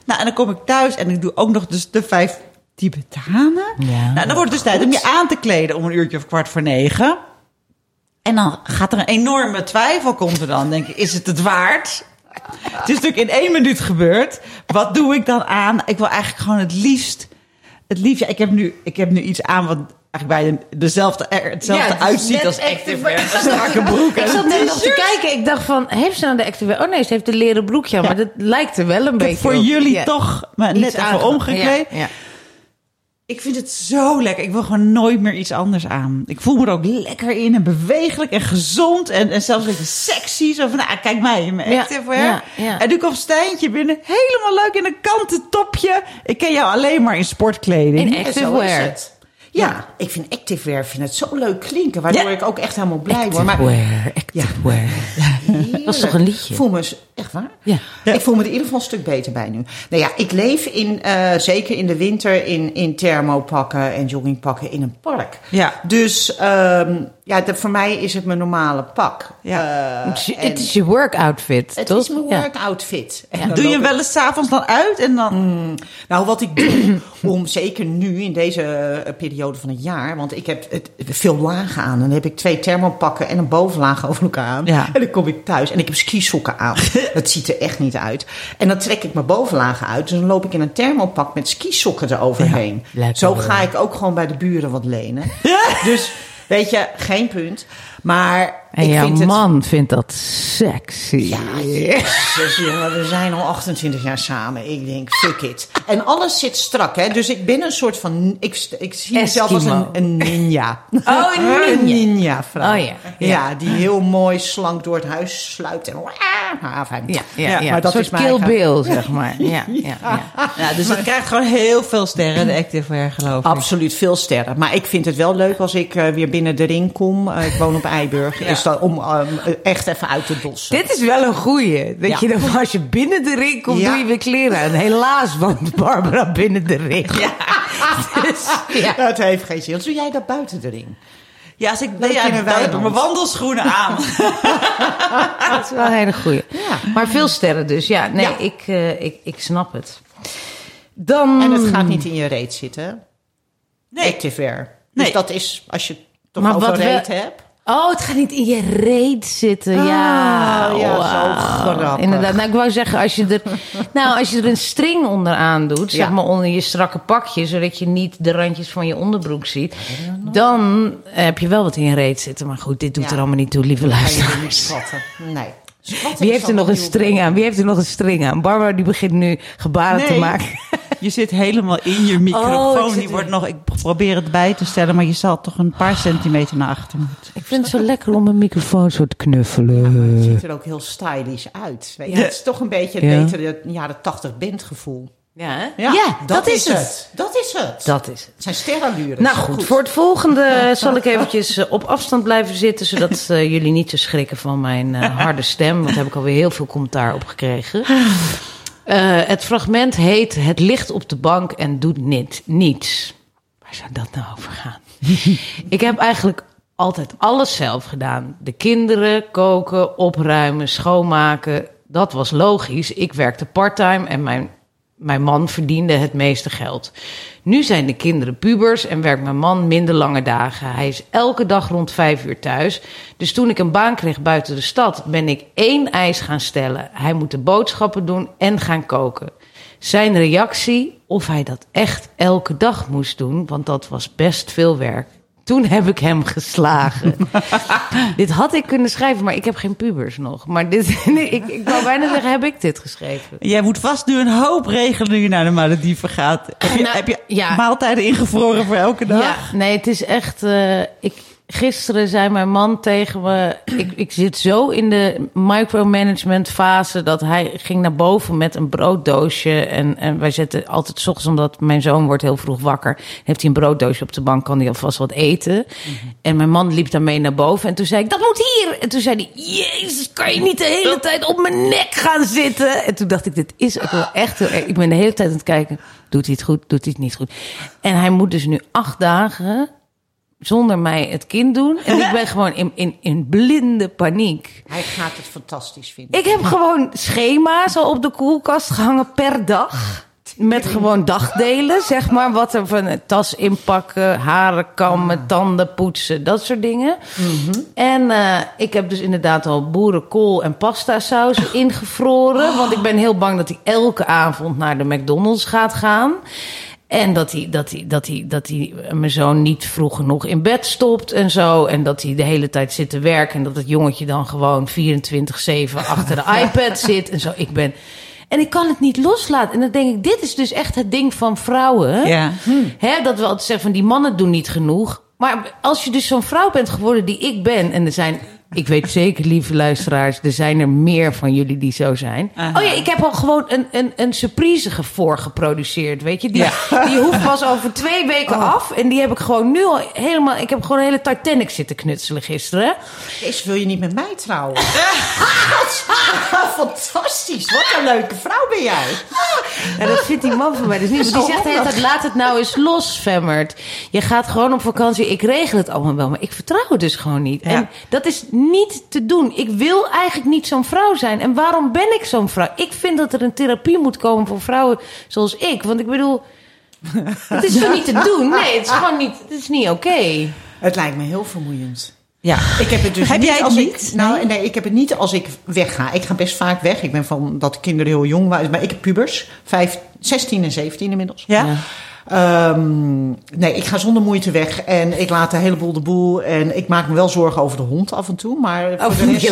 Nou, en dan kom ik thuis en ik doe ook nog dus de vijf Tibetanen. Ja. Nou, dan wordt het dus tijd om je aan te kleden om een uurtje of kwart voor negen. En dan gaat er een enorme twijfel, komt er dan. Denk ik, is het het waard? Het is natuurlijk in één minuut gebeurd. Wat doe ik dan aan? Ik wil eigenlijk gewoon het liefst... Het liefst, ja, ik, heb nu, ik heb nu iets aan wat eigenlijk bijna dezelfde, er hetzelfde Ja, het is uitziet als activewear. Een strakke broek en Ik zat net nog te kijken. Ik dacht van, heeft ze nou de activewear? Oh nee, ze heeft een leren broekje aan. Maar dat lijkt er wel een Ik beetje heb voor op. jullie Ja. toch maar net even omgekleed. Ja, ja. Ik vind het zo lekker. Ik wil gewoon nooit meer iets anders aan. Ik voel me er ook lekker in en bewegelijk en gezond. En, en zelfs een beetje sexy. Zo van, nou, kijk mij in mijn Ja, activewear. ja, ja. En nu komt Stijntje binnen. Helemaal leuk in een kanten topje. Ik ken jou alleen maar in sportkleding. In Ja, activewear. het. Ja, ik vind activewear vind het zo leuk klinken. Waardoor Ja. ik ook echt helemaal blij word. Maar Activewear, activewear. heerlijk. Dat is toch een liedje? Ik voel me echt waar? Ja. Ik voel me er in ieder geval een stuk beter bij nu. Nou ja, ik leef in, eh, zeker in de winter in, in thermopakken en joggingpakken in een park. Ja. Dus ehm, ja, voor mij is het mijn normale pak. Ja. Eh, Het is je- en Het is je work outfit, het toch? is mijn Ja. work outfit. En Doe je wel eens s'avonds dan uit en dan... Nou, wat ik doe, om zeker nu in deze eh, periode van het jaar, want ik heb het veel lagen aan. Dan heb ik twee thermopakken en een bovenlaag over elkaar aan. Ja. En dan kom ik thuis en ik heb skisokken aan. dat ziet er echt niet uit. En dan trek ik mijn bovenlagen uit. Dus dan loop ik in een thermopak met skisokken eroverheen. Ja. Zo ga ik ook gewoon bij de buren wat lenen. Dus weet je, geen punt. Maar En ik jouw vind het... man vindt dat sexy. Ja, jongen, we zijn al 28 jaar samen. Ik denk, fuck it. En alles zit strak, hè. Dus ik ben een soort van... Ik, ik zie mezelf als een, een ninja. Oh, een ninja. Een ninja-vrouw. Oh, ja. ja. die heel mooi slank door het huis sluipt. En... Ah, fijn. Ja, ja, ja. Maar dat is mijn Kill eigen- Bill, zeg maar. Ja, ja, ja. Ja, dus het krijgt gewoon heel veel sterren, de Activewear, geloof ik. Absoluut veel sterren. Maar ik vind het wel leuk als ik eh, weer binnen de ring kom. Eh, ik woon op Eiburg. Is dat om ehm, echt even uit te dossen. Dit is wel een goeie. Dat je dan, als je binnen de ring komt, doe je weer kleren aan. Helaas woont Barbara binnen de ring. Ja. Dus. Dat heeft geen zin. Doe jij dat buiten de ring? Ja, als ik nee, ja, heb ik mijn wandelschoenen aan. Dat is wel een hele goeie. Ja. Maar veel sterren dus. Ja, nee, Ja. Ik, eh, ik, ik snap het. Dan... En het gaat niet in je reet zitten. Nee. Activewear. Nee. Dus dat is, als je toch Maar over reet hebt. Oh, het gaat niet in je reet zitten. ja, Ah, ja, zo wauw. grappig. Inderdaad. Nou, ik wou zeggen, als je er, nou, als je er een string onderaan doet, zeg maar onder je strakke pakje, zodat je niet de randjes van je onderbroek ziet, dan heb je wel wat in je reet zitten. Maar goed, dit doet Ja. er allemaal niet toe, lieve er luisteraars. Nee. Wie heeft er nog een string aan? Wie heeft er nog een string aan? Barbara die begint nu gebaren te maken. Je zit helemaal in je Oh, microfoon. die wordt nog, ik probeer het bij te stellen, maar je zal toch een paar centimeter naar achter moeten. Ik vind het zo lekker om een microfoon zo te knuffelen. Het ziet er ook heel stylish uit. Weet je? Het is toch een beetje Ja. een betere jaren 80 bandgevoel. Ja, hè? Ja, dat, is het. Dat is het. Dat is het. Het zijn sterrenluren. Nou goed, voor het volgende zal ik eventjes eh, op afstand blijven zitten... zodat eh, jullie niet zo schrikken van mijn eh, harde stem. Want daar heb ik alweer heel veel commentaar op gekregen. Eh, het fragment heet Het ligt op de bank en doet niet, niets. Waar zou dat nou over gaan? ik heb eigenlijk altijd alles zelf gedaan. De kinderen, koken, opruimen, schoonmaken. Dat was logisch. Ik werkte parttime en mijn, mijn man verdiende het meeste geld. Nu zijn de kinderen pubers en werkt mijn man minder lange dagen. Hij is elke dag rond vijf uur thuis. Dus toen ik een baan kreeg buiten de stad, ben ik één eis gaan stellen. Hij moet de boodschappen doen en gaan koken. Zijn reactie of hij dat echt elke dag moest doen, want dat was best veel werk. Toen heb ik hem geslagen. dit had ik kunnen schrijven, maar ik heb geen pubers nog. Maar dit, nee, ik, ik wou bijna zeggen, heb ik dit geschreven? Jij moet vast nu een hoop regelen nu je naar de Malediven gaat. Heb je, Nou, heb je ja. maaltijden ingevroren voor elke dag? Ja, nee, het is echt. eh, ik, gisteren zei mijn man tegen me. Ik, ik zit zo in de micromanagement fase dat hij ging naar boven met een brooddoosje. En, en wij zetten altijd 's ochtends, omdat mijn zoon wordt heel vroeg wakker. Heeft hij een brooddoosje op de bank, kan hij alvast wat eten. En mijn man liep daarmee naar boven. En toen zei ik: Dat moet hier. En toen zei hij: Jezus, kan je niet de hele tijd op mijn nek gaan zitten? En toen dacht ik: Dit is ook wel echt heel erg. Ik ben de hele tijd aan het kijken. Doet hij het goed? Doet hij het niet goed? En hij moet dus nu acht dagen zonder mij het kind doen. En ik ben gewoon in, in, in blinde paniek. Hij gaat het fantastisch vinden. Ik heb gewoon schema's al op de koelkast gehangen per dag. Met gewoon dagdelen, zeg maar. Wat er van tas inpakken, haren kammen, tanden poetsen, dat soort dingen. En eh, ik heb dus inderdaad al boerenkool en pasta saus ingevroren. Want ik ben heel bang dat hij elke avond naar de McDonald's gaat gaan. En dat hij, dat, hij, dat, hij, dat hij mijn zoon niet vroeg genoeg in bed stopt en zo. En dat hij de hele tijd zit te werken. En dat het jongetje dan gewoon 24-7 achter de iPad zit en zo. Ik ben. En ik kan het niet loslaten. En dan denk ik, dit is dus echt het ding van vrouwen. Ja. Hè, dat we altijd zeggen van die mannen doen niet genoeg. Maar als je dus zo'n vrouw bent geworden die ik ben. En er zijn, ik weet zeker, lieve luisteraars, er zijn er meer van jullie die zo zijn. Aha. Oh ja, ik heb al gewoon een, een, een surprise ge- voorgeproduceerd. Weet je, die, die hoeft pas over twee weken af. En die heb ik gewoon nu al helemaal. Ik heb gewoon een hele Titanic zitten knutselen gisteren. Jezus, wil je niet met mij trouwen? Fantastisch. Wat een leuke vrouw ben jij. Ja, dat vindt die man van mij dus niet. Want die zegt de hele tijd, laat het nou eens los, Femmert. Je gaat gewoon op vakantie. Ik regel het allemaal wel, maar ik vertrouw het dus gewoon niet. En dat is niet te doen. Ik wil eigenlijk niet zo'n vrouw zijn. En waarom ben ik zo'n vrouw? Ik vind dat er een therapie moet komen voor vrouwen zoals ik. Want ik bedoel, het is toch niet te doen? Nee, het is gewoon niet, het is niet oké. Het lijkt me heel vermoeiend. Ja. Ik heb het dus Heb niet jij het als niet? ik. Nou, nee, ik heb het niet als ik wegga. Ik ga best vaak weg. Ik ben van dat de kinderen heel jong waren. Maar ik heb pubers. Vijf, 16 en 17 inmiddels. Ja? Ehm, nee, ik ga zonder moeite weg. En ik laat een heleboel de boel. En ik maak me wel zorgen over de hond af en toe. Maar voor Over de rest-.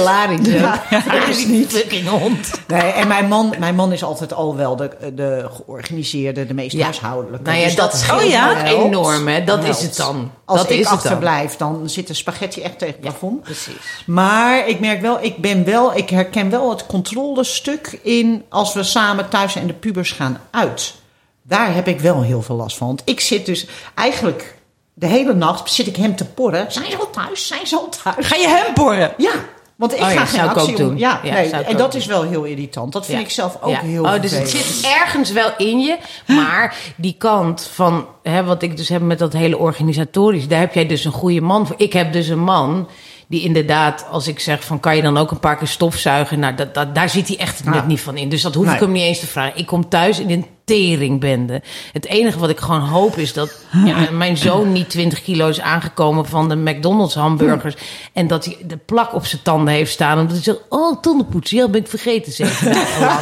Ja, dat is niet. Fucking hond. Nee, en mijn man, mijn man is altijd al wel de, de georganiseerde, de meest Ja. huishoudelijke. Nou ja, Dus dat scheelt Oh ja? helpt. enorm, hè? Dat is het dan. Als dat ik is het dan. achterblijf, dan zit de spaghetti echt tegen het plafond. Precies. Maar ik merk wel, ik ben wel, ik herken wel het controlestuk in als we samen thuis en de pubers gaan uit. Daar heb ik wel heel veel last van. Want ik zit dus eigenlijk de hele nacht zit ik hem te porren. Zijn ze al thuis? Zijn ze al thuis? Ga je hem porren? Ja, want ik Oh ja, ga geen zou ik actie ook om- doen. Ja, Ja, nee, en dat doen. is wel heel irritant. Dat vind Ja. ik zelf ook heel Oh, dus het zit ergens wel in je. Maar die kant van hè, wat ik dus heb met dat hele organisatorisch, daar heb jij dus een goede man voor. Ik heb dus een man die inderdaad, als ik zeg van kan je dan ook een paar keer stofzuigen, nou, dat, dat, daar zit hij echt Ja. net niet van in. Dus dat hoef Nee. ik hem niet eens te vragen. Ik kom thuis in een teringbende. Het enige wat ik gewoon hoop is dat ja, mijn zoon niet 20 kilo is aangekomen van de McDonald's hamburgers. En dat hij de plak op zijn tanden heeft staan. Omdat hij zegt, oh, tandenpoetsen, ja, ben ik vergeten. Zeven dagen lang.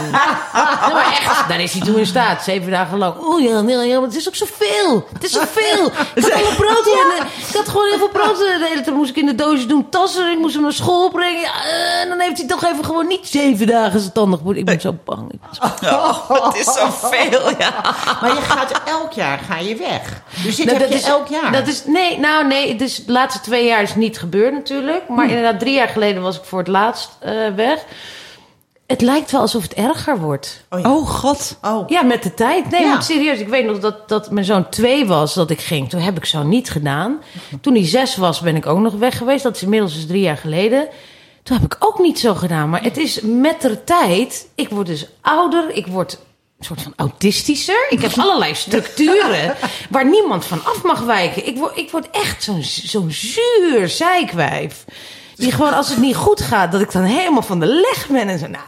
Ja, maar echt, daar is hij toe in staat. Zeven dagen lang. Oh ja, nee, ja, maar het is ook zoveel. Het is zoveel. Ik had alle brood in. eh, Ik had gewoon heel veel brood. eh, De hele tijd moest ik in de doosje doen. Tassen, ik moest hem naar school brengen. Ja, eh, en dan heeft hij toch even gewoon niet zeven dagen zijn tanden gepoetst. Ik ben zo bang. Ik ben zo Oh, het is zoveel, ja. Maar je gaat elk jaar ga je weg. Dus dit Nou, heb dat je is, elk jaar. Dat is, nee, nou nee, dus de laatste twee jaar is niet gebeurd natuurlijk. Maar inderdaad, drie jaar geleden was ik voor het laatst eh, weg. Het lijkt wel alsof het erger wordt. oh, ja. Oh, god. Oh. Ja, met de tijd. Nee, Ja. maar serieus. Ik weet nog dat, dat mijn zoon twee was dat ik ging. Toen heb ik zo niet gedaan. Toen hij zes was, ben ik ook nog weg geweest. Dat is inmiddels dus drie jaar geleden. Toen heb ik ook niet zo gedaan. Maar het is met de tijd. Ik word dus ouder. Ik word een soort van autistischer. Ik heb allerlei structuren waar niemand van af mag wijken. Ik word, ik word echt zo'n zo'n zuur zeikwijf. Die gewoon als het niet goed gaat, dat ik dan helemaal van de leg ben. En zo, nou,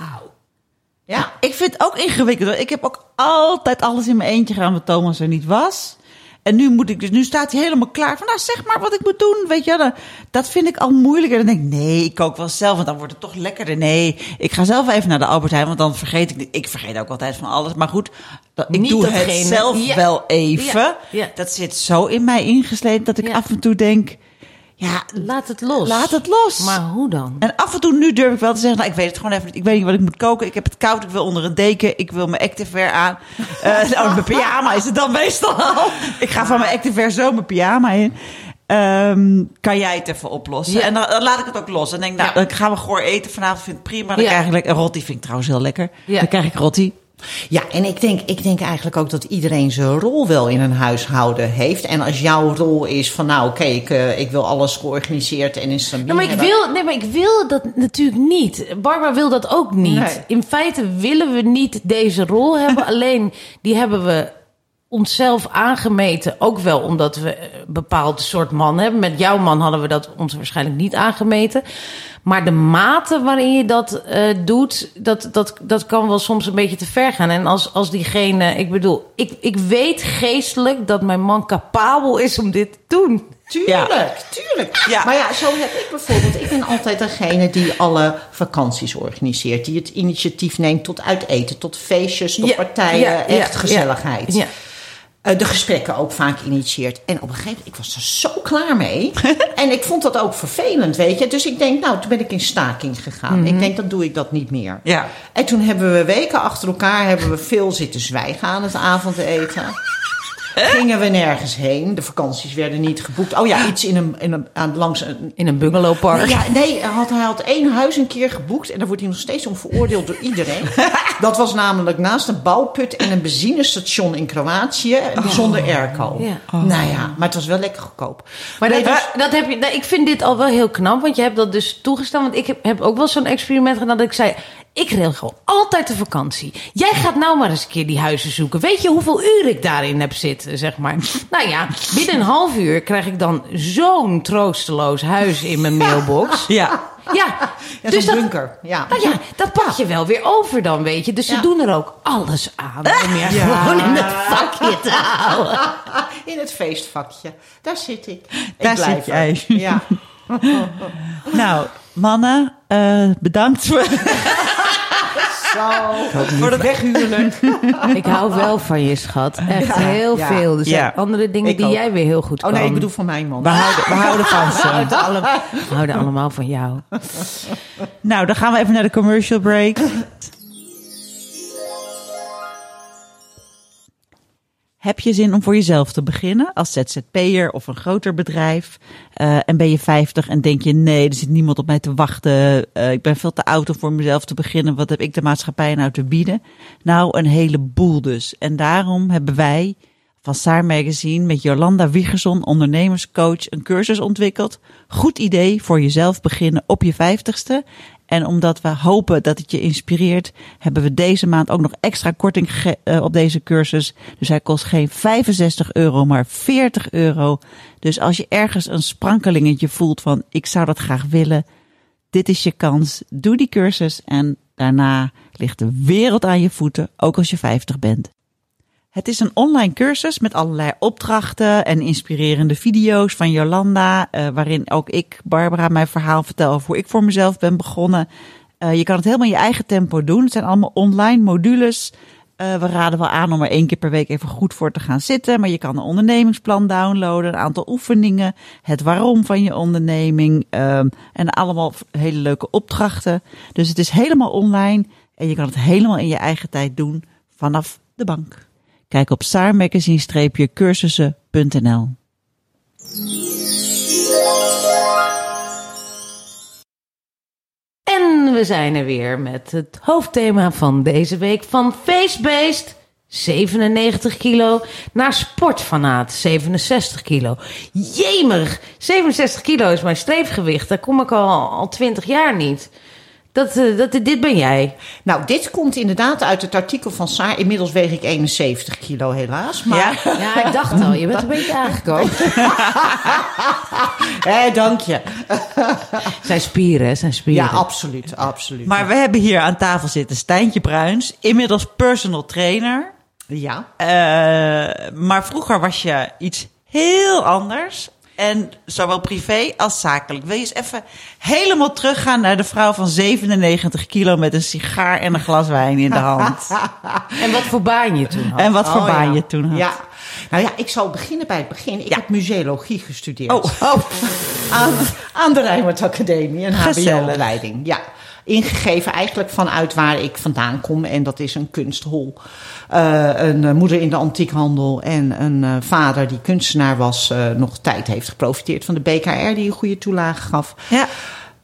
Ja. Ik vind het ook ingewikkeld. hoor. Ik heb ook altijd alles in mijn eentje gedaan wat Thomas er niet was. En nu moet ik dus, nu staat hij helemaal klaar van, nou zeg maar wat ik moet doen, weet je. Dan, dat vind ik al moeilijker. Dan denk ik, nee, ik kook wel zelf, want dan wordt het toch lekkerder. Nee, ik ga zelf even naar de Albert Heijn, want dan vergeet ik. Ik vergeet ook altijd van alles, maar goed, dat, ik Niet doe datgene- het zelf Ja. wel even. Ja, ja. Dat zit zo in mij ingesleten dat ik af en toe denk, ja, laat het los. laat het los. Maar hoe dan? En af en toe nu durf ik wel te zeggen, nou, ik weet het gewoon even niet. Ik weet niet wat ik moet koken. Ik heb het koud, ik wil onder een deken. Ik wil mijn activewear aan. Eh nou, mijn pyjama is het dan meestal al. Ik ga van mijn activewear zo mijn pyjama in. Ehm, kan jij het even oplossen? Ja. En dan, dan laat ik het ook los. En denk, nou, Ja. dan gaan we goor eten vanavond. Vind ik prima. Dan Ja. krijg ik lekker rotti. Vind ik trouwens heel lekker. Dan krijg ik rotti. Ja, en ik denk, ik denk eigenlijk ook dat iedereen zijn rol wel in een huishouden heeft. En als jouw rol is van, nou oké, ik, eh, ik wil alles georganiseerd en in stabiel Nou, maar ik wil, nee, maar ik wil dat natuurlijk niet. Barbara wil dat ook niet. Nee. In feite willen we niet deze rol hebben. Alleen die hebben we onszelf aangemeten. Ook wel omdat we een bepaald soort man hebben. Met jouw man hadden we dat ons waarschijnlijk niet aangemeten. Maar de mate waarin je dat eh, doet, dat, dat, dat kan wel soms een beetje te ver gaan. En als, als diegene, ik bedoel, ik, ik weet geestelijk dat mijn man capabel is om dit te doen. Tuurlijk, tuurlijk. Ja. Maar ja, zo heb ik bijvoorbeeld. Ik ben altijd degene die alle vakanties organiseert. Die het initiatief neemt tot uiteten, tot feestjes, tot Ja, partijen. ja, ja, echt gezelligheid. Eh, de gesprekken ook vaak initieert. En op een gegeven moment, ik was er zo klaar mee. en ik vond dat ook vervelend, weet je. Dus ik denk, nou, toen ben ik in staking gegaan. Ik denk, dan doe ik dat niet meer. Ja. En toen hebben we weken achter elkaar hebben we veel zitten zwijgen aan het avondeten. Gingen we nergens heen. De vakanties werden niet geboekt. Oh ja, iets in een, in een, aan, langs een... In een bungalowpark. Ja, nee, hij had, hij had één huis een keer geboekt. En daar wordt hij nog steeds om veroordeeld door iedereen. Dat was namelijk naast een bouwput en een benzinestation in Kroatië. Zonder airco. Ja. Nou ja, maar het was wel lekker goedkoop. Maar Nee, dat, dus- dat heb je, nou, ik vind dit al wel heel knap, want je hebt dat dus toegestaan. Want ik heb, heb ook wel zo'n experiment gedaan dat ik zei: Ik regel altijd de vakantie. Jij gaat nou maar eens een keer die huizen zoeken. Weet je hoeveel uur ik daarin heb zitten, zeg maar? Nou ja, binnen een half uur krijg ik dan zo'n troosteloos huis in mijn mailbox. Ja. Ja, Ja, dus dat, bunker. Ja. nou ja, dat pak je wel weer over dan, weet je. Dus ze Ja. doen er ook alles aan om je gewoon in het vakje te houden. In het feestvakje. Daar zit ik. Daar ik blijf zit jij. Ja. Nou, mannen, eh, bedankt voor. Voor het weghuwelijk. Ik hou wel van je, schat. Echt Ja, heel ja. veel. Er zijn Ja. andere dingen Ik die ook. jij weer heel goed Oh kan. nee, ik bedoel van mijn man. We houden, we houden van ze. We houden allemaal van jou. Nou, dan gaan we even naar de commercial break. Heb je zin om voor jezelf te beginnen als ZZP'er of een groter bedrijf? Eh, en ben je 50 en denk je, nee, er zit niemand op mij te wachten. Eh, ik ben veel te oud om voor mezelf te beginnen. Wat heb ik de maatschappij nou te bieden? Nou, een heleboel dus. En daarom hebben wij van Saar Magazine met Jolanda Wiegerson, ondernemerscoach, een cursus ontwikkeld. Goed idee voor jezelf beginnen op je vijftigste. En omdat we hopen dat het je inspireert, hebben we deze maand ook nog extra korting eh, op deze cursus. Dus hij kost geen 65 euro, maar 40 euro. Dus als je ergens een sprankelingetje voelt van ik zou dat graag willen, dit is je kans. Doe die cursus en daarna ligt de wereld aan je voeten, ook als je 50 bent. Het is een online cursus met allerlei opdrachten en inspirerende video's van Jolanda, eh, waarin ook ik, Barbara, mijn verhaal vertel over hoe ik voor mezelf ben begonnen. Eh, je kan het helemaal in je eigen tempo doen. Het zijn allemaal online modules. Eh, we raden wel aan om er één keer per week even goed voor te gaan zitten. Maar je kan een ondernemingsplan downloaden, een aantal oefeningen, het waarom van je onderneming ehm, en allemaal hele leuke opdrachten. Dus het is helemaal online en je kan het helemaal in je eigen tijd doen vanaf de bank. Kijk op saarmagazine-cursussen.nl. En we zijn er weer met het hoofdthema van deze week van Facebased. 97 kilo naar sportfanaat 67 kilo. Jemig, 67 kilo is mijn streefgewicht. Daar kom ik al, al 20 jaar niet. Dat, eh, dat, dit ben jij. Nou, dit komt inderdaad uit het artikel van Saar. Inmiddels weeg ik 71 kilo helaas. Maar Ja, ik dacht al, je bent een beetje aangekomen. eh, dank je. Zijn spieren, hè, zijn spieren. Ja, absoluut, absoluut. Maar we hebben hier aan tafel zitten Stijntje Bruins, inmiddels personal trainer. ja, Eh, maar vroeger was je iets heel anders. En zowel privé als zakelijk. Wil je eens even helemaal teruggaan naar de vrouw van 97 kilo met een sigaar en een glas wijn in de hand? En wat voor baan je toen had. En wat voor Oh, baan ja. je toen had? Ja. Nou ja, ik zal beginnen bij het begin. Ik Ja. heb museologie gestudeerd. Oh, oh. aan, aan de Rijnmond Academie, een Gezellig. HBO-opleiding. Ja, ingegeven eigenlijk vanuit waar ik vandaan kom. En dat is een kunsthol. Eh, een eh, moeder in de antiekhandel en een eh, vader die kunstenaar was... nog tijd heeft geprofiteerd van de BKR die een goede toelage gaf. Ja.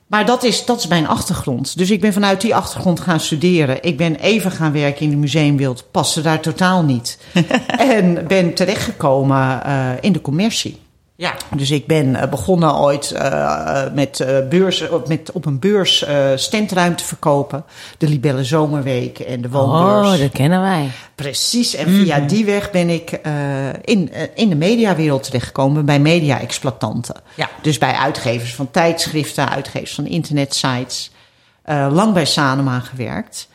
Maar dat is, dat is mijn achtergrond. Dus ik ben vanuit die achtergrond gaan studeren. Ik ben even gaan werken in de museumwereld. Paste daar totaal niet. en ben terechtgekomen in de commercie. Ja. Dus ik ben eh, begonnen ooit eh, met, eh, beurs, op- met op een beurs eh standruimte verkopen. De Libelle Zomerweek en de Woonbeurs. Oh, dat kennen wij. Precies, en via die weg ben ik in, in de mediawereld terechtgekomen bij media-exploitanten. Ja. Dus bij uitgevers van tijdschriften, uitgevers van internetsites. Lang bij Sanoma gewerkt.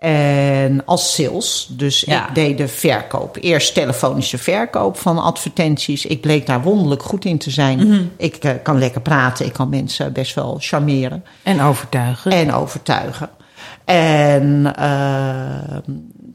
En als sales, dus Ja. ik deed de verkoop. Eerst telefonische verkoop van advertenties. Ik bleek daar wonderlijk goed in te zijn. Ik eh, kan lekker praten, ik kan mensen best wel charmeren En overtuigen. en overtuigen. En eh,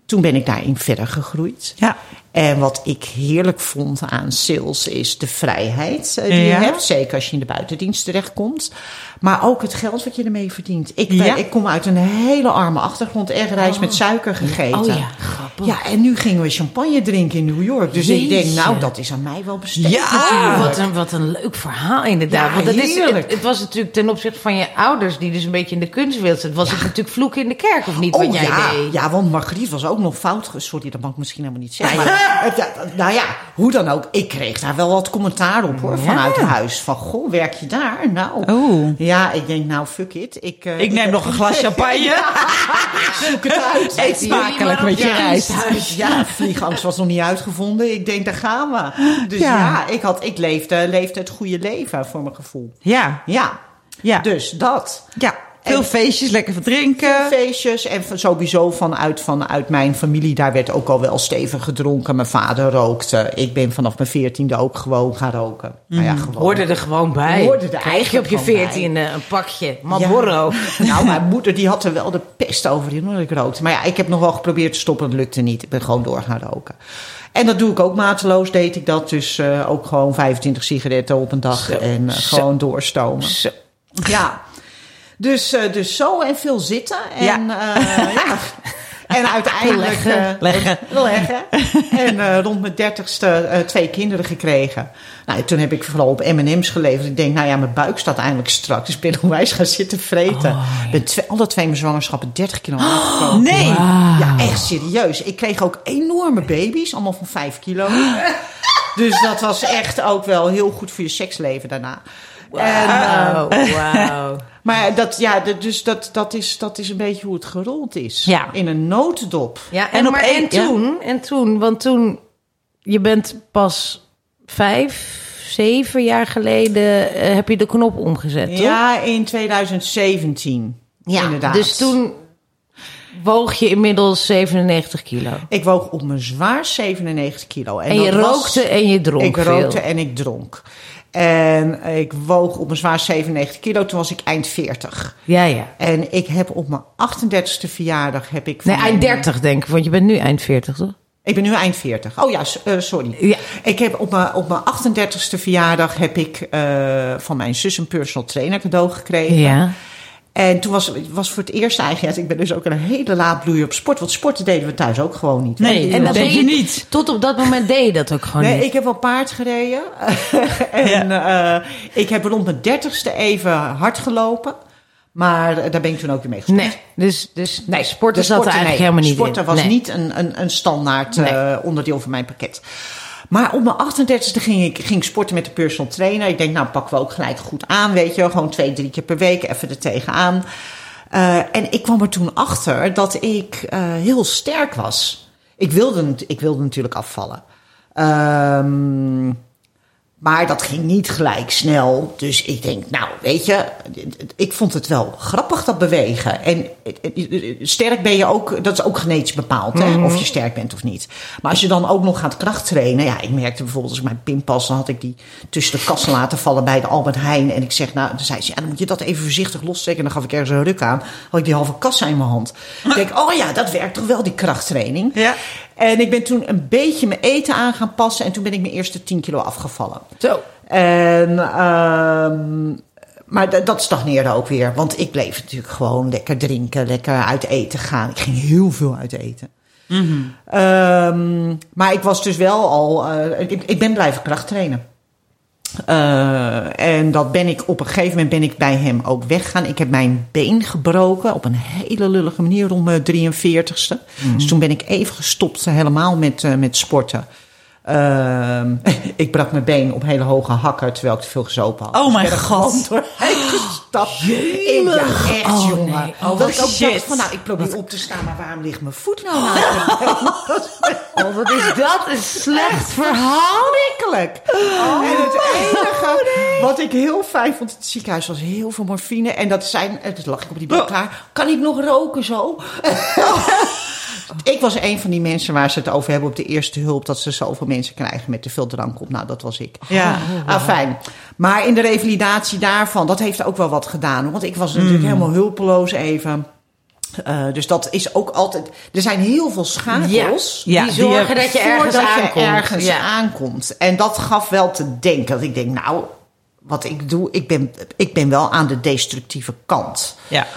toen ben ik daarin verder gegroeid. Ja. En wat ik heerlijk vond aan sales is de vrijheid eh, die Ja. je hebt. Zeker als je in de buitendienst terechtkomt. Maar ook het geld wat je ermee verdient. Ik, eh, Ja. ik kom uit een hele arme achtergrond. Erg rijst met suiker gegeten. oh ja, grappig. Ja, en nu gingen we champagne drinken in New York. Dus ik denk, nou, dat is aan mij wel besteed. Ja. Oh, wat een, wat een leuk verhaal inderdaad. Ja, Want dat is, het, het was natuurlijk ten opzichte van je ouders... die dus een beetje in de kunstwereld zitten... was het natuurlijk vloeken in de kerk, of niet, Oh wat jij ja, deed? ja, want Margriet was ook nog fout. Sorry, dat mag ik misschien helemaal niet zeggen. Maar, het- ja, nou ja, hoe dan ook. Ik kreeg daar wel wat commentaar op hoor, vanuit huis. Van, goh, werk je daar? Nou, Oeh. ja, ik denk, nou, fuck it. Ik, eh, Ik neem nog een glas champagne. zoek het uit. Eet smakelijk met je Ja, Ja, vliegangst was nog niet uitgevonden. Ik denk, daar gaan we. Dus Ja. ja, ik, had, ik leefde, leefde het goede leven voor mijn gevoel. Ja, Ja, ja. dus dat. ja. Veel En- feestjes, lekker verdrinken. feestjes en sowieso vanuit, vanuit mijn familie, daar werd ook al wel stevig gedronken. Mijn vader rookte. Ik ben vanaf mijn veertiende ook gewoon gaan roken. Nou ja, gewoon. Hoorde er gewoon bij. Hoorde er je op je veertiende een pakje Marlboro. Ja. Nou, mijn moeder die had er wel de pest over in dat ik rookte. Maar ja, ik heb nog wel geprobeerd te stoppen. Dat lukte niet. Ik ben gewoon door gaan roken. En dat doe ik ook mateloos, deed ik dat. Dus eh, ook gewoon 25 sigaretten op een dag. Zo, en eh, gewoon doorstomen. Zo. Ja. Dus, eh, dus zo en veel zitten. En, Ja. ja. ja. En uiteindelijk... Leggen. eh, Leggen. leggen. En eh, rond mijn dertigste eh, twee kinderen gekregen. Nou, toen heb ik vooral op M&M's geleefd. Ik denk, nou ja, mijn buik staat eindelijk strak. Dus ik ben onwijs gaan zitten vreten. Ik ben twee, alle twee mijn zwangerschappen 30 kilo afgekomen. Nee. Ja, echt serieus. Ik kreeg ook enorme baby's, allemaal van 5 kilo. Dus dat was echt ook wel heel goed voor je seksleven daarna. En, eh, Wauw, wauw. maar dat, ja, dus dat, dat, is, dat is een beetje hoe het gerold is. Ja. In een notendop. Ja, en, En op maar, één- en toen, en toen, want toen, je bent pas vijf, zeven jaar geleden, eh, heb je de knop omgezet, toch? Ja, in 2017. inderdaad. Dus toen woog je inmiddels 97 kilo. Ik woog op mijn zwaar 97 kilo. En, je was- rookte en je dronk Ik veel. rookte en ik dronk. En ik woog op mijn zwaar 97 kilo. Toen was ik eind 40. Ja, ja. En ik heb op mijn 38ste verjaardag heb ik... Nee, eind mijn- 30 denk ik, want je bent nu eind 40, toch? Ik ben nu eind 40. Oh ja, eh, sorry. Ja. Ik heb op mijn, op mijn 38ste verjaardag heb ik eh, van mijn zus een personal trainer cadeau gekregen. Ja. En toen was was voor het eerst eigenlijk, ik ben dus ook een hele laat bloeier op sport. Want sporten deden we thuis ook gewoon niet. Nee, en dat deed je niet. Tot op dat moment deed je dat ook gewoon Nee, niet. ik heb wel paard gereden. en eh, ik heb rond mijn dertigste even hard gelopen. Maar daar ben ik toen ook weer mee gestopt. Nee, dus, dus nee, sporten zat er sporten, eigenlijk nee. helemaal niet Sporten in. was Nee. niet een, een, een standaard Nee. eh, onderdeel van mijn pakket. Maar op mijn 38e ging ik ging sporten met de personal trainer. Ik denk, nou pakken we ook gelijk goed aan, weet je. Gewoon twee, drie keer per week even er tegenaan. Eh en ik kwam er toen achter dat ik eh, heel sterk was. Ik wilde, ik wilde natuurlijk afvallen. Ehm maar dat ging niet gelijk snel. Dus ik denk, nou, weet je, ik vond het wel grappig dat bewegen. En sterk ben je ook, dat is ook genetisch bepaald, hè, of je sterk bent of niet. Maar als je dan ook nog gaat krachttrainen, ja, ik merkte bijvoorbeeld als ik mijn pinpas, dan had ik die tussen de kassen laten vallen bij de Albert Heijn. En ik zeg, nou, dan zei ze, ja, dan moet je dat even voorzichtig lostrekken. En dan gaf ik ergens een ruk aan, had ik die halve kassa in mijn hand. Ik denk, oh ja, dat werkt toch wel, die krachttraining. Ja. En ik ben toen een beetje mijn eten aan gaan passen en toen ben ik mijn eerste 10 kilo afgevallen. Zo. En, ehm, maar dat stagneerde ook weer. Want ik bleef natuurlijk gewoon lekker drinken, lekker uit eten gaan. Ik ging heel veel uit eten. Ehm, maar ik was dus wel al. eh, ik, ik ben blijven krachttrainen. Eh, en dat ben ik op een gegeven moment ben ik bij hem ook weggaan. Ik heb mijn been gebroken op een hele lullige manier om mijn 43ste. Dus toen ben ik even gestopt helemaal met, eh, met sporten. Ehm, ik brak mijn been op hele hoge hakken terwijl ik te veel gezopen had. Oh Dus mijn God. doorheen gestapt. Ik, ja, echt Oh, jongen. nee. Oh, dat ik ook shit. dacht van nou, ik probeer op te staan, maar waarom ligt mijn voet nou mijn been? Oh, wat is dat een slecht verhaal. Verschrikkelijk. En het enige wat ik heel fijn vond in het ziekenhuis was heel veel morfine. En dat zijn, en dat lag ik op die bed klaar. Kan ik nog roken zo? ik was een van die mensen waar ze het over hebben op de eerste hulp. Dat ze zoveel mensen krijgen met te veel drank op. Nou, dat was ik. Ja. Ah, fijn. Maar in de revalidatie daarvan, dat heeft ook wel wat gedaan. Want ik was natuurlijk helemaal hulpeloos even. Eh, dus dat is ook altijd. Er zijn heel veel schakels. Ja, die die zorgen dat je ergens aankomt. je ergens ja. aankomt. En dat gaf wel te denken. Dat ik denk, nou, wat ik doe, ik ben, ik ben wel aan de destructieve kant. Ja.